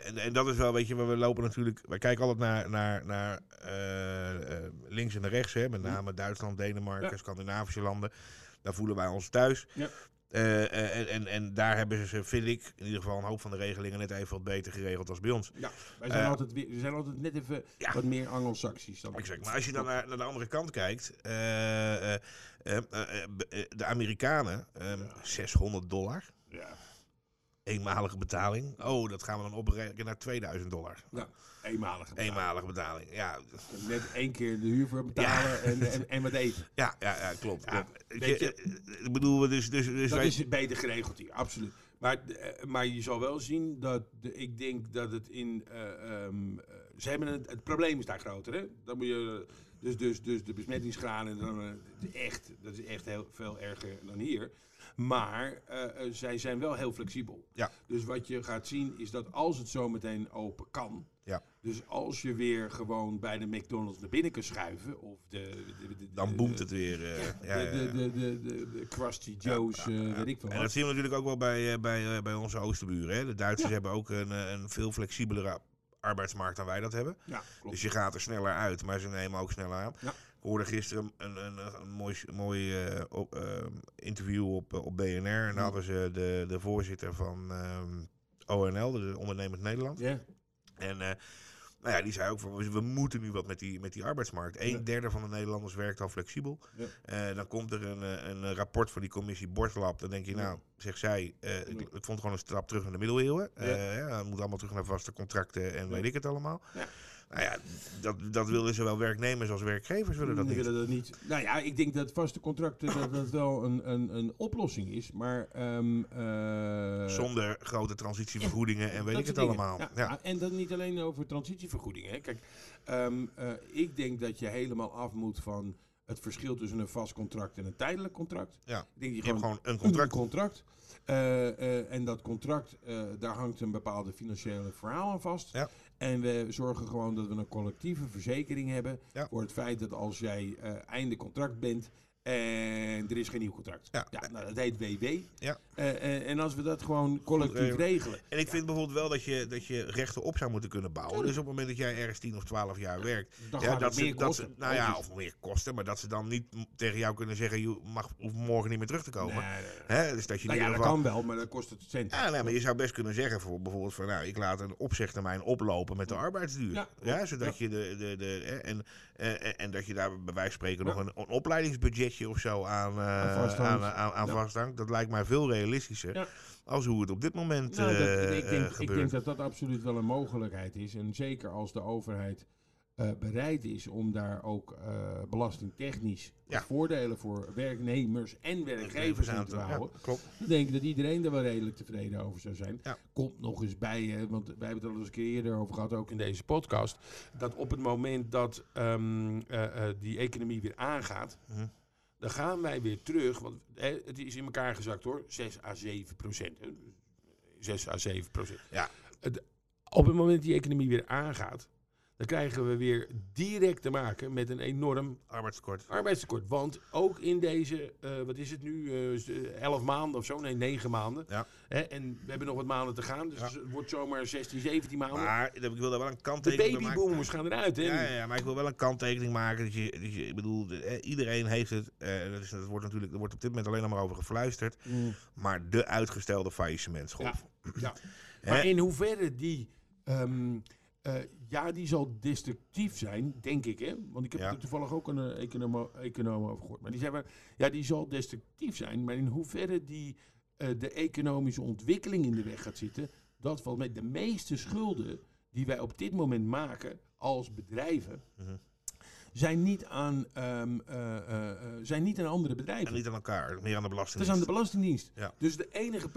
En, en dat is wel, weet je, waar we lopen natuurlijk. Wij kijken altijd naar, naar, naar links en rechts, hè, met name Duitsland, Denemarken, Ja. Scandinavische landen. Daar voelen wij ons thuis. Ja. Eh, eh, en, en, en daar hebben ze, vind ik, in ieder geval een hoop van de regelingen net even wat beter geregeld als bij ons. Ja, wij zijn, Eh, altijd, weer, we zijn altijd net even Ja. wat meer Anglo-Saxisch dan. Exact. Maar als je dan naar, naar de andere kant kijkt, de Amerikanen, eh, 600 dollar, Ja, eenmalige betaling. Oh, dat gaan we dan oprekenen naar 2000 dollar. ja eenmalig. betaling. Eenmalige betaling, ja. Net één keer de huur voor betalen en, en, en wat eten. Ja, ja, ja klopt. Ja, klopt. Weet je, eh, ik bedoel, dus, dus, dus Dat wij, is beter geregeld hier, absoluut. Maar, eh, maar je zal wel zien dat de, ik denk dat het in eh, ehm, eh, ze hebben het, het probleem is daar groter. Hè? Dan moet je, dus, dus, dus de besmettingsgraden, dan, echt, dat is echt heel veel erger dan hier. Maar eh, eh, zij zijn wel heel flexibel. Ja. Dus wat je gaat zien is dat als het zometeen open kan. Ja. Dus als je weer gewoon bij de McDonald's naar binnen kan schuiven. Of de, de, de- de- Dan boemt het weer. eh, ja, ja, de, de, de, de, de Krusty Joe's, weet ik veel En wat. dat zien we natuurlijk ook wel bij, bij, bij onze oosterburen. Hè. De Duitsers hebben ook een, een veel flexibelere arbeidsmarkt dan wij dat hebben. Ja, klopt. Dus je gaat er sneller uit, maar ze nemen ook sneller aan. Ja. Ik hoorde gisteren een, een, een, mooi, mooi eh, op- eh, interview op, eh, op BNR. En daar hadden ze de, de voorzitter van ehm, ONL, de Ondernemend Nederland. Ja, En eh, nou ja, die zei ook van we- moeten nu wat met die, met die arbeidsmarkt. Een Ja. derde van de Nederlanders werkt al flexibel. Ja. Dan komt er een, een rapport van die commissie Borslab. Dan denk je, nou, zegt zij, ik, ik vond gewoon een stap terug naar de middeleeuwen. Ja. Moet allemaal terug naar vaste contracten en weet ik het allemaal. Nou ja, dat, dat willen zowel werknemers als werkgevers willen dat willen dat niet. Nou ja, ik denk dat vaste contracten dat dat wel een, een, een oplossing is. Maar ehm, eh, Zonder grote transitievergoedingen en weet dat ik het dingen. allemaal. Ja, Ja. En dan niet alleen over transitievergoedingen. Hè. Kijk, ehm, eh, ik denk dat je helemaal af moet van het verschil tussen een vast contract en een tijdelijk contract. Ja. Ik denk Je je hebt gewoon gewoon een een contract. Eh, en dat contract, daar hangt een bepaalde financiële verhaal aan vast. Ja. En we zorgen gewoon dat we een collectieve verzekering hebben. Ja. Voor het feit dat als jij eh, einde contract bent en er is geen nieuw contract. Ja. nou, dat heet WW. Ja. Eh, eh, en als we dat gewoon collectief regelen. regelen. En ik vind bijvoorbeeld wel dat je, dat je rechten op zou moeten kunnen bouwen. Dus op het moment dat jij ergens 10 of 12 jaar werkt, Dan Ja, gaat dat het ze, meer dat kosten. ze, nou ja, of meer kosten, maar dat ze dan niet tegen jou kunnen zeggen, je mag hoeft morgen niet meer terug te komen. Nee, nee, nee. Hè? Dus dat je Nou ja, dat geval- kan wel, maar dat kost het cent. Ja, nee, maar je zou best kunnen zeggen, voor, bijvoorbeeld van, nou, ik laat een opzegtermijn oplopen met de arbeidsduur. Ja, zodat je de, de, de hè, en, eh, en, en dat je daar bij wijze van spreken Ja. nog een, een of zo aan, eh, Aan vasthangt. aan, aan, aan Ja. vasthangt. Dat lijkt mij veel realistischer Ja. als hoe het op dit moment Nou, dat- eh, ik, eh, denk, ik gebeurt. denk dat dat absoluut wel een mogelijkheid is. En zeker als de overheid eh, bereid is om daar ook eh, belastingtechnisch Ja. voordelen voor werknemers en werkgevers in te Ja, houden. klopt. Dan denk ik dat iedereen er wel redelijk tevreden over zou zijn. Ja. Komt nog eens bij, hè, want wij hebben het al eens een keer eerder over gehad, ook in deze podcast. Dat op het moment dat ehm, eh, eh, die economie weer aangaat, Mhm. Dan gaan wij weer terug. Want het is in elkaar gezakt hoor, 6 à 7 procent. hè. 6 à 7 procent. Ja. Op het moment dat die economie weer aangaat, dan krijgen we weer direct te maken met een enorm Arbeidstekort. arbeidstekort. Want ook in deze, eh, wat is het nu, eh 11 maanden of zo, nee 9 maanden. Ja. Hè, en we hebben nog wat maanden te gaan, dus Ja. het wordt zomaar 16, 17 maanden. Maar ik wil daar wel een de kanttekening maken. babyboomers gaan eruit. Hè? Ja, ja, ja, maar ik wil wel een kanttekening maken. Dat je, dat je, ik bedoel, de- eh, iedereen heeft het. eh, dat, is, dat wordt natuurlijk, er wordt op dit moment alleen nog maar over gefluisterd. Mm. Maar de uitgestelde faillissementsgolf. Ja. Hè? Maar in hoeverre die, ehm, eh, ja, die zal destructief zijn, denk ik. Hè? Want ik heb Ja. er toevallig ook een eh, econoom, econoom over gehoord. Maar die zei, maar, ja, die zal destructief zijn. Maar in hoeverre die eh, de economische ontwikkeling in de weg gaat zitten, dat valt mee. De meeste schulden die wij op dit moment maken als bedrijven, Mhm. Zijn, niet aan, ehm, eh, eh, eh, zijn niet aan andere bedrijven. En niet aan elkaar, meer aan de Dat belasting. is aan de Belastingdienst. Ja. Dus de enige,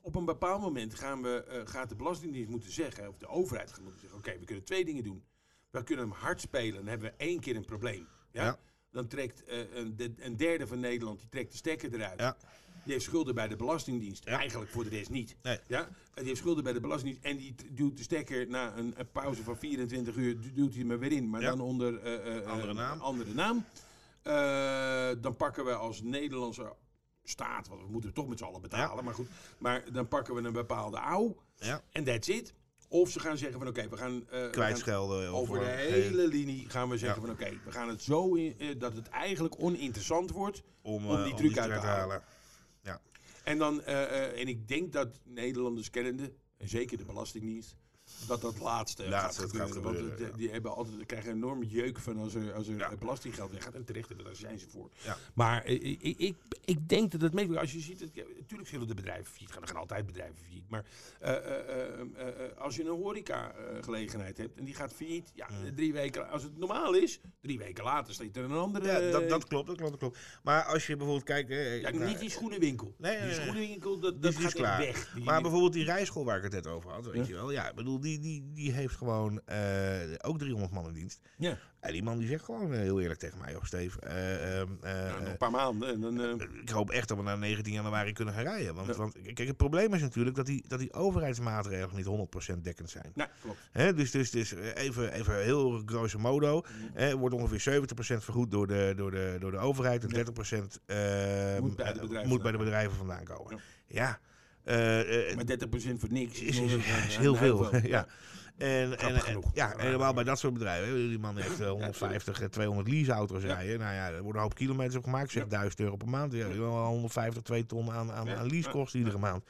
op een bepaald moment gaan we, gaat de Belastingdienst moeten zeggen, of de overheid gaat moeten zeggen, oké, we kunnen twee dingen doen. We kunnen hem hard spelen, dan hebben we één keer een probleem. Ja? Ja. Dan trekt een, de- een derde van Nederland, die trekt de stekker eruit. Ja. Die heeft schulden bij de Belastingdienst. Ja. Eigenlijk voor de rest niet. Nee. Ja? Die heeft schulden bij de Belastingdienst. En die duwt de stekker na een, een pauze van 24 uur, du- duwt hij hem er weer in. Maar Ja. dan onder eh, Andere naam. andere naam. Dan pakken we als Nederlandse staat, want we moeten het toch met z'n allen betalen, maar goed. Maar dan pakken we een bepaalde ouw Ja. en that's it. Of ze gaan zeggen van oké, we gaan... we gaan Kwijtschelden. over de hele linie gaan we zeggen Ja. van oké, we gaan het zo in, dat het eigenlijk oninteressant wordt. om, om die truc uit te halen. Ja. En dan, eh, eh, en ik denk dat Nederlanders kennende, en zeker de Belastingdienst, dat dat laatste, Laatste gaat gebeuren. want die hebben altijd, krijgen een enorme jeuk van als er, als er Ja. eh, belastinggeld weggaat. En terecht, daar zijn ze voor. Ja. Maar eh, ik, ik, ik, ik denk dat het meewerkt. Als je ziet, natuurlijk zullen de bedrijven failliet gaan. Er gaan altijd bedrijven failliet. Maar eh, eh, eh, eh, eh, als je een horeca-gelegenheid hebt en die gaat failliet, ja, drie weken, als het normaal is, drie weken later staat er een andere... Ja, dat, eh, dat klopt, dat klopt, dat klopt. Maar als je bijvoorbeeld kijkt... ja, naar- niet die schoenenwinkel. Nee, die schoenenwinkel, dat, Die dat is dus gaat echt klaar. weg. Die- Maar bijvoorbeeld die rijschool waar ik het net over had, weet je wel. Ja, ik bedoel, bedoel, die, die, die heeft gewoon eh, ook 300 man in dienst. Ja. En die man die zegt gewoon eh, heel eerlijk tegen mij, joh, Steve. eh, ehm, nog eh, een paar maanden en ik hoop echt dat we na 19 januari kunnen gaan rijden. Want, Ja. want kijk, het probleem is natuurlijk dat die, dat die overheidsmaatregelen niet 100% dekkend zijn. nee, klopt. Hè, dus, dus, dus even, even heel grosso modo. Mhm. Hè, wordt ongeveer 70% vergoed door de, door de, door de overheid. En Ja. 30% eh, Moet bij de bedrijven moet bij de vandaan bedrijven vandaan komen. Ja. Eh, eh, Maar 30% voor niks is, is, heel een veel. ja. En, en, en- ja, en helemaal bij dat soort bedrijven. Die man heeft eh, 150, eh, 200 leaseauto's Ja. rijden. Nou ja, er worden een hoop kilometers op gemaakt. Zeg Ja. 1000 euro per maand. Ja, wel 150, 2 ton aan, aan, aan leasekosten iedere maand.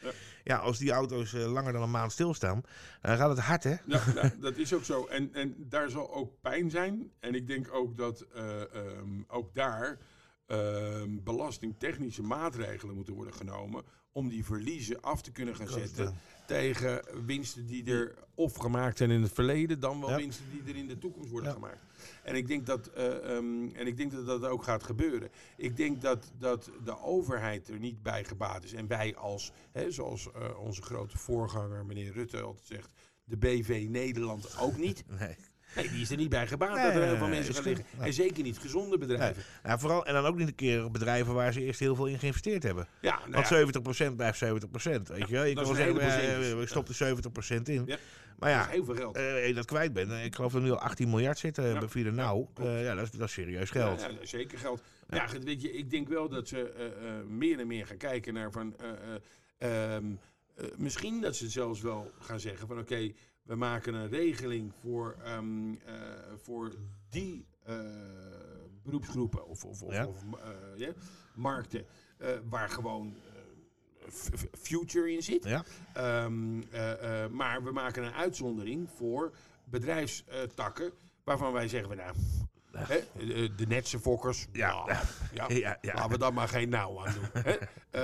Ja. Als die auto's eh, langer dan een maand stilstaan, dan gaat het hard, hè? Ja, ja, dat is ook zo. En, en daar zal ook pijn zijn. En ik denk ook dat eh, ehm, ook daar ehm, belastingtechnische maatregelen moeten worden genomen om die verliezen af te kunnen gaan zetten tegen winsten die er of gemaakt zijn in het verleden, dan wel Ja. winsten die er in de toekomst worden Ja. gemaakt. En ik denk dat, eh, ehm, en ik denk dat dat ook gaat gebeuren. Ik denk dat, dat de overheid er niet bij gebaat is. En wij als, hè, zoals eh, onze grote voorganger meneer Rutte altijd zegt, de BV Nederland ook niet. Nee. Nee, die is er niet bij gebaat Nee, dat er heel veel mensen gaan liggen. En zeker niet gezonde bedrijven. Nou, vooral, en dan ook niet een keer bedrijven waar ze eerst heel veel in geïnvesteerd hebben. Ja, nou Want ja, 70% blijft 70%. Weet je? Je dat kan zeggen, ja, we stoppen 70% in. Ja. Maar ja, heel veel geld. eh, dat kwijt bent. eh, Ik geloof dat er nu al 18 miljard zitten Ja. ja. via de. Eh, ja, dat is, dat is serieus geld. Ja, ja, zeker geld. Ja, weet je, ik denk wel dat ze eh, eh, meer en meer gaan kijken naar van. eh, eh, ehm, eh, misschien dat ze zelfs wel gaan zeggen van oké, we maken een regeling voor, ehm, eh, voor die eh, beroepsgroepen of, of, of, Ja. of eh, ja, markten waar gewoon future in zit. Ja. Ehm, eh, eh, maar we maken een uitzondering voor bedrijfstakken waarvan wij zeggen we nou. Hè, de, de netse fokkers. Ja. nou, ja, Ja, ja. Laten we daar maar geen nauw aan doen. Ehm,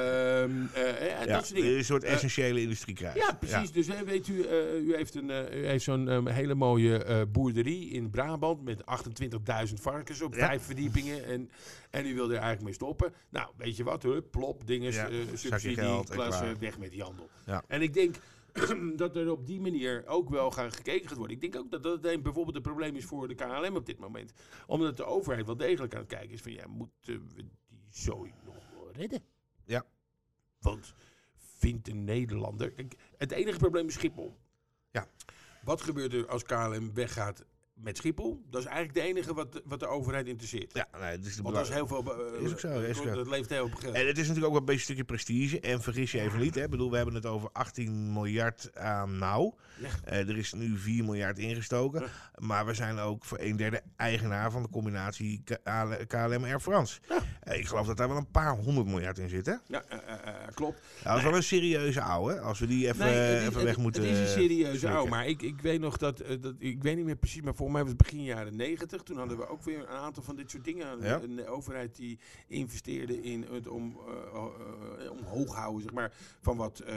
eh, en dat soort dingen. Een soort Eh, essentiële industriekruis. Ja, precies. Dus hè, weet u, eh, u heeft, een, eh, u heeft zo'n ehm, hele mooie eh, boerderie in Brabant met 28.000 varkens op vijf verdiepingen. En, en u wil er eigenlijk mee stoppen. Nou, weet je wat, hup, plop, dingen, eh, subsidie, klasse, weg met die handel. En ik denk dat er op die manier ook wel gaan gekeken gaat worden. Ik denk ook dat dat een, bijvoorbeeld een probleem is voor de KLM op dit moment. Omdat de overheid wel degelijk aan het kijken is van, ja, moeten we die zooi nog redden? Ja. Want vindt een Nederlander... Kijk, het enige probleem is Schiphol. Ja. Wat gebeurt er als KLM weggaat met Schiphol? Dat is eigenlijk de enige wat, wat de overheid interesseert. Ja, nee, het is de Want dat is heel veel... eh, Is ook zo, is ook zo. Dat levert heel veel geld. En het is natuurlijk ook wel een beetje een stukje prestige. En vergis je even niet. Hè. Ik bedoel, we hebben het over 18 miljard aan nou. Eh, er is nu 4 miljard ingestoken. Maar we zijn ook voor een derde eigenaar van de combinatie KLM Air France. Eh, ik geloof dat daar wel een paar honderd miljard in zit. Hè? Ja, eh, klopt. Ja, dat is wel een serieuze ouwe. Als we die even, Nee, het is- even het- weg moeten. Het is een serieuze oude, maar ik, ik weet nog dat, dat, ik weet niet meer precies, maar volgens mij was het begin jaren negentig. Toen hadden we ook weer een aantal van dit soort dingen. Ja. Een overheid die investeerde in het om, omhoog houden, zeg maar, van wat eh,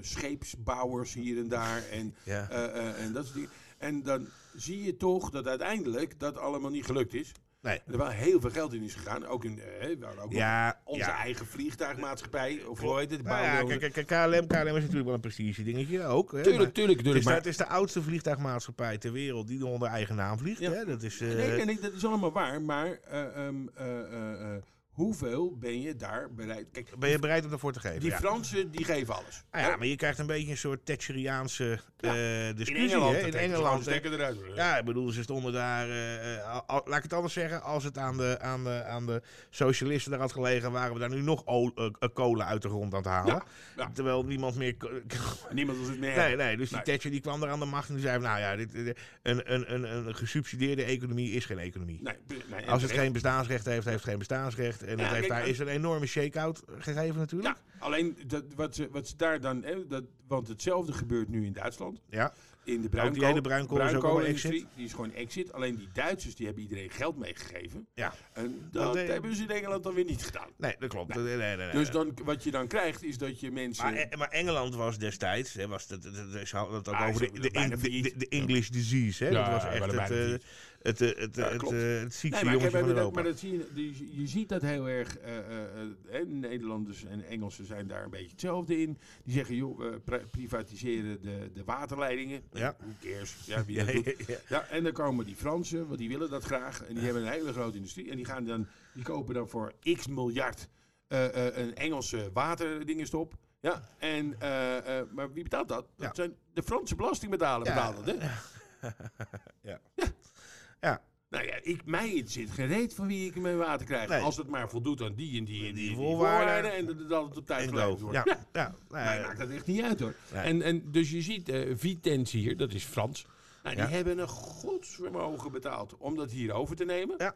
scheepsbouwers hier en daar en, Ja. eh, eh, en dat soort dingen. En dan zie je toch dat uiteindelijk dat allemaal niet gelukt is. Nee. Er wel heel veel geld in is gegaan. Ook in eh, we ook Ja, onze ja. eigen vliegtuigmaatschappij, of hoe heet het? Nou ja, kijk, kijk, KLM, KLM is natuurlijk wel een prestige dingetje ook. Hè, maar Tuurlijk, tuurlijk, het, is, tuurlijk. Maar, het is de oudste vliegtuigmaatschappij ter wereld die onder eigen naam vliegt. Ja. Hè? Dat is, eh, nee, nee, nee, dat is allemaal waar. Maar eh, hoeveel ben je daar bereid? Kijk, Ben je bereid om daarvoor te geven? die ja. Fransen die geven alles. Ah ja, maar je krijgt een beetje een soort Thatcheriaanse Ja. eh, in discussie. Engeland, hè? In Engeland. eruit. Ja, ik bedoel, ze stonden daar. eh, eh, al- al- laat ik het anders zeggen. Als het aan de, aan de, aan de socialisten daar had gelegen, waren we daar nu nog o- kolen uit de grond aan het halen. Ja. Terwijl niemand meer. Niemand was het meer. Nee, nee, dus die Nee. Thatcher die kwam daar aan de macht en die zei: Nou ja, dit, een, een, een, een gesubsidieerde economie is geen economie. Nee, Als het geen bestaansrecht heeft, heeft het geen bestaansrecht. En het heeft, daar en- is een enorme shake-out gegeven natuurlijk. Ja, alleen dat, wat, ze, wat ze daar dan. Hè, dat, want hetzelfde gebeurt nu in Duitsland. Ja. In de bruinkool, die hele bruinkool is exit. Die is gewoon exit. Alleen die Duitsers die hebben iedereen geld meegegeven. Ja. En dat Dat, eh, hebben ze in Engeland dan weer niet gedaan. Nee, dat klopt. Nee, nee, nee. Dus dan, wat je dan krijgt is dat je mensen. Maar, eh, maar Engeland was destijds, hè, was het, het, het, het- ze hadden het ook Ah, over de, de, de, English disease. Hè? Ja, dat was echt bijna het, het, eh, het, Ja, het, eh, het ziekste Nee, maar, jongetje van Europa. maar dat zie je, je ziet dat heel erg. eh, Nederlanders en Engelsen zijn daar een beetje hetzelfde in. Die zeggen, joh, we pri- privatiseren de, de waterleidingen. Ja. Who cares? Ja, wie Ja, dat doet. ja, ja. Ja, en dan komen die Fransen, want die willen dat graag. En die hebben een hele grote industrie. En die, gaan dan, die kopen dan voor x miljard een Engelse waterdingenstop. Ja, en, maar wie betaalt dat? Dat zijn de Franse belastingbetaler betalen dat, hè? Ja. Ja. Nou ja, ik, mij zit geen reet van wie ik mijn water krijg. Nee. Als het maar voldoet aan die en die en die, Die voorwaarden. En dat, het op tijd geleverd wordt. Ja. Ja. Nou, Mij maakt dat echt niet uit hoor. Nee. En, en dus je ziet, eh Vitens hier, dat is Frans. Nou, die Ja. hebben een godsvermogen betaald om dat hier over te nemen. Ja.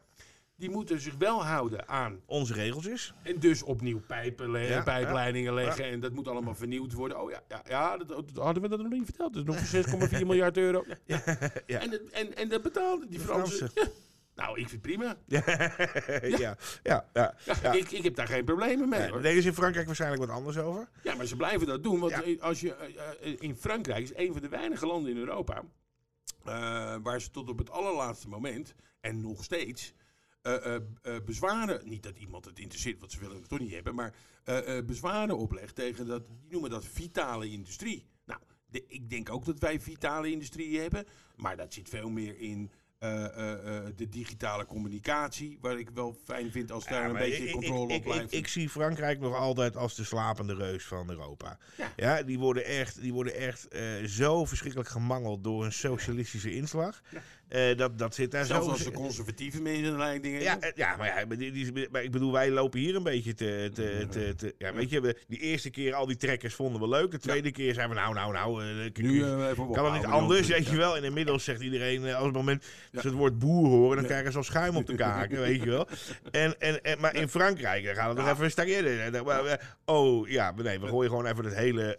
Die moeten zich wel houden aan. Onze regeltjes. En dus opnieuw pijpen le- Ja, pijpleidingen leggen. En dat moet allemaal vernieuwd worden. Oh ja, ja, ja dat, dat hadden we dat nog niet verteld. Dat is nog voor 6,4 miljard euro. Ja. En, dat- en, en dat betaalden die Fransen. Nou, ik vind het prima. Ja. ja. Ja. Ja. Ja, Ja. Ik, ik heb daar geen problemen mee. Nee, is in Frankrijk waarschijnlijk wat anders over. Ja, maar ze blijven dat doen. Want eh, als je, eh, eh, in Frankrijk is een van de weinige landen in Europa. waar ze tot op het allerlaatste moment. en nog steeds. Eh, eh, eh, bezwaren. Niet dat iemand het interesseert, want ze willen het toch niet hebben. maar bezwaren oplegt tegen dat. die noemen dat vitale industrie. Nou, de- ik denk ook dat wij vitale industrie hebben. maar dat zit veel meer in. de digitale communicatie, waar ik wel fijn vind als daar Ja, een beetje ik- controle ik, op blijft. Ik, ik, ik zie Frankrijk nog altijd als de slapende reus van Europa. Ja. Ja, die worden echt, die worden echt zo verschrikkelijk gemangeld door een socialistische inslag. Eh, dat, dat zit daar Zelfs zo... als de conservatieve mensen en dingen. Ja, eh, ja, maar, ja, maar, die, die- maar ik bedoel, wij lopen hier een beetje te... te, te, te- ja, weet je, we, die eerste keer al die trekkers vonden we leuk. De tweede keer zijn we nou, nou, nou... eh, nu kan het niet anders, weet Ja. je wel. En inmiddels zegt iedereen, als het moment Ja. ze het woord boer horen, dan krijgen ze al schuim op de kaken, weet je wel. En, en, en, maar in Frankrijk, gaat het nog even een in. We- Oh, ja, nee, we gooien gewoon even het hele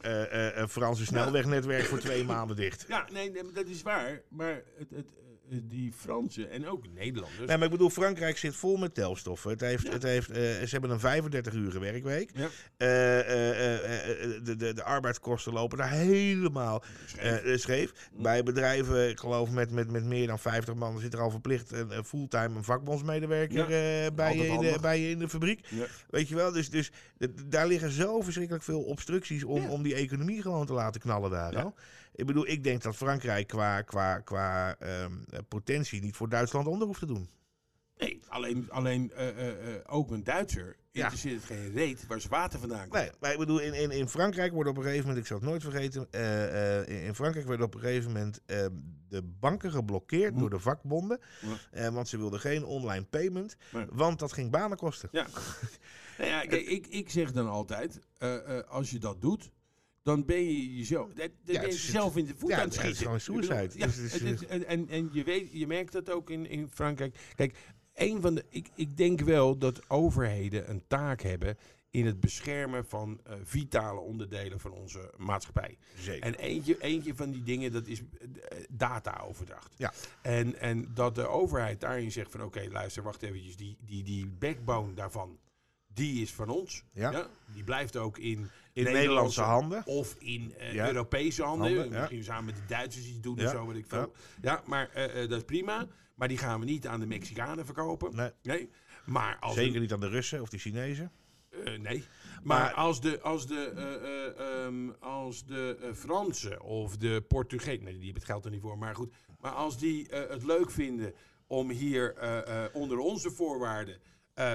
Franse snelwegnetwerk voor twee maanden dicht. Ja, nee, nee, dat is waar. Maar het, het, die Fransen en ook Nederlanders. Nee, maar ik bedoel, Frankrijk zit vol met telstoffen. Het heeft, Ja. het heeft, eh, ze hebben een 35-urige werkwerk. Ja. Eh, eh, eh, eh, de, de, de arbeidskosten lopen daar helemaal Scheef. eh, scheef. Bij bedrijven, ik geloof met, met, met meer dan 50 man, zit er al verplicht een, fulltime een vakbondsmedewerker Ja. eh, bij, je in de, bij je in de fabriek. Weet je wel, dus, dus daar liggen zo verschrikkelijk veel obstructies om, om die economie gewoon te laten knallen daar. Al. Ik bedoel, ik denk dat Frankrijk qua, qua, qua ehm, eh, potentie niet voor Duitsland onder hoeft te doen. Nee, alleen, alleen eh, eh, ook een Duitser interesseert het geen reet waar ze water vandaan komt. Nee, maar ik bedoel, in, in, in Frankrijk wordt op een gegeven moment, ik zal het nooit vergeten, in- in Frankrijk werden op een gegeven moment eh, de banken geblokkeerd Hm. door de vakbonden. Want ze wilden geen online payment, Nee. want dat ging banen kosten. Ja. nou ja, kijk, ik, ik zeg dan altijd, als je dat doet, dan ben je jezelf, dat, het jezelf in de voet ja, aan het het is schieten. gewoon bedoel. Ja, Dus het is, het is- en, en, en je, weet, je merkt dat ook in, in Frankrijk. Kijk, een van de, ik, ik denk wel dat overheden een taak hebben in het beschermen van eh, vitale onderdelen van onze maatschappij. Zeker. En eentje, eentje van die dingen, dat is eh, dataoverdracht. Ja. En, en dat de overheid daarin zegt van oké, luister, wacht eventjes, die, die, die backbone daarvan, die is van ons. Ja. Die blijft ook in, in Nederlandse handen. of in eh, Ja. Europese handen. Handen, ja. Misschien samen met de Duitsers iets doen Ja. of zo, weet ik veel. Ja, maar eh, eh, dat is prima. Maar die gaan we niet aan de Mexicanen verkopen. Nee, Nee. Maar als zeker niet aan de Russen of de Chinezen. nee. Maar, Maar- als de, als de, eh, eh, ehm, als de Fransen of de Portugezen, nee, die hebben het geld er niet voor, maar goed. Maar als die het leuk vinden om hier onder onze voorwaarden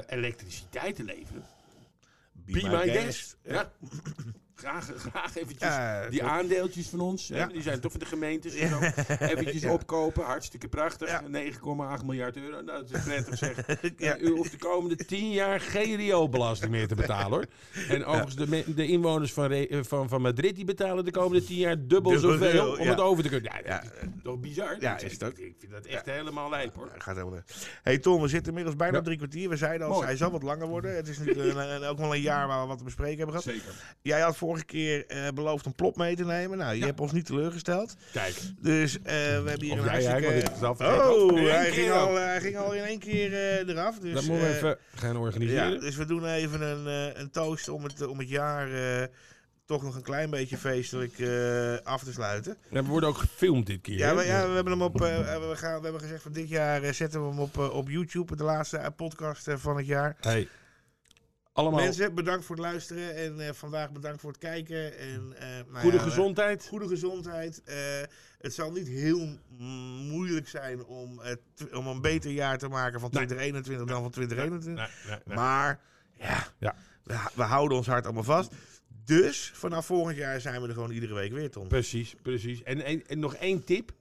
elektriciteit te leveren, be, my, guest. Ja. graag, graag eventjes Ja, die aandeeltjes van ons, hè, Ja. die zijn toch van de gemeentes, en zo, eventjes Ja. opkopen. Hartstikke prachtig. Ja. 9,8 miljard euro. Nou, dat is prettig zeg. Ja. Eh, u hoeft de komende 10 jaar geen rioolbelasting meer te betalen hoor. En overigens, de, de inwoners van, Re- eh, van, van Madrid die betalen de komende 10 jaar dubbel, Dubbel zoveel veel, om ja. het over te kunnen. Ja, Ja. dat is toch bizar? Ja, Dat is ook. Ik vind dat echt helemaal lijp hoor. Ja, gaat helemaal hey Tom, we zitten inmiddels bijna Ja. drie kwartier. We zeiden al, Mooi. hij zal wat langer worden. Het is een, een- ook wel een jaar waar we wat te bespreken hebben gehad. Zeker. Jij had vorige keer eh, beloofd een plop mee te nemen. Nou, je Ja. hebt ons niet teleurgesteld. Kijk. Dus eh, we hebben hier Of een hartstikke... oh, hij ging, al, hij ging al in één keer eh, eraf. Dus, dat moeten we even gaan organiseren. ja, dus we doen even een, een toast om het, om het jaar toch nog een klein beetje feestelijk af te sluiten. Ja, we worden ook gefilmd dit keer. Ja, we, ja, we hebben hem op. we, gaan, we hebben gezegd van dit jaar zetten we hem op, op YouTube, de laatste podcast van het jaar. Hey, Allemaal Mensen, bedankt voor het luisteren. En eh, vandaag bedankt voor het kijken. En, eh, nou goede ja, gezondheid. Goede gezondheid. Eh, het zal niet heel moeilijk zijn om, om een beter jaar te maken van Nee. 2021 dan van 2021. Nee, nee, nee. Maar ja, Ja. We, we houden ons hart allemaal vast. Dus vanaf volgend jaar zijn we er gewoon iedere week weer, Tom. Precies, precies. En, en, en nog één tip.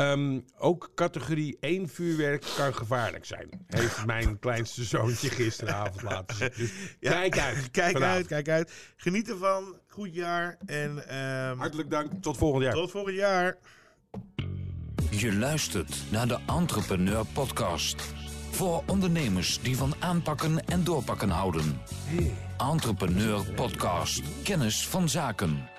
Ehm, ook categorie 1 vuurwerk kan gevaarlijk zijn. Heeft mijn kleinste zoontje gisteravond laten zien. Dus Ja, kijk uit. Kijk vanavond. uit, kijk uit. Geniet ervan. Goed jaar. En ehm, Hartelijk dank. Tot volgend jaar. tot volgend jaar. Je luistert naar de Entrepreneur Podcast. Voor ondernemers die van aanpakken en doorpakken houden. Entrepreneur Podcast. Kennis van zaken.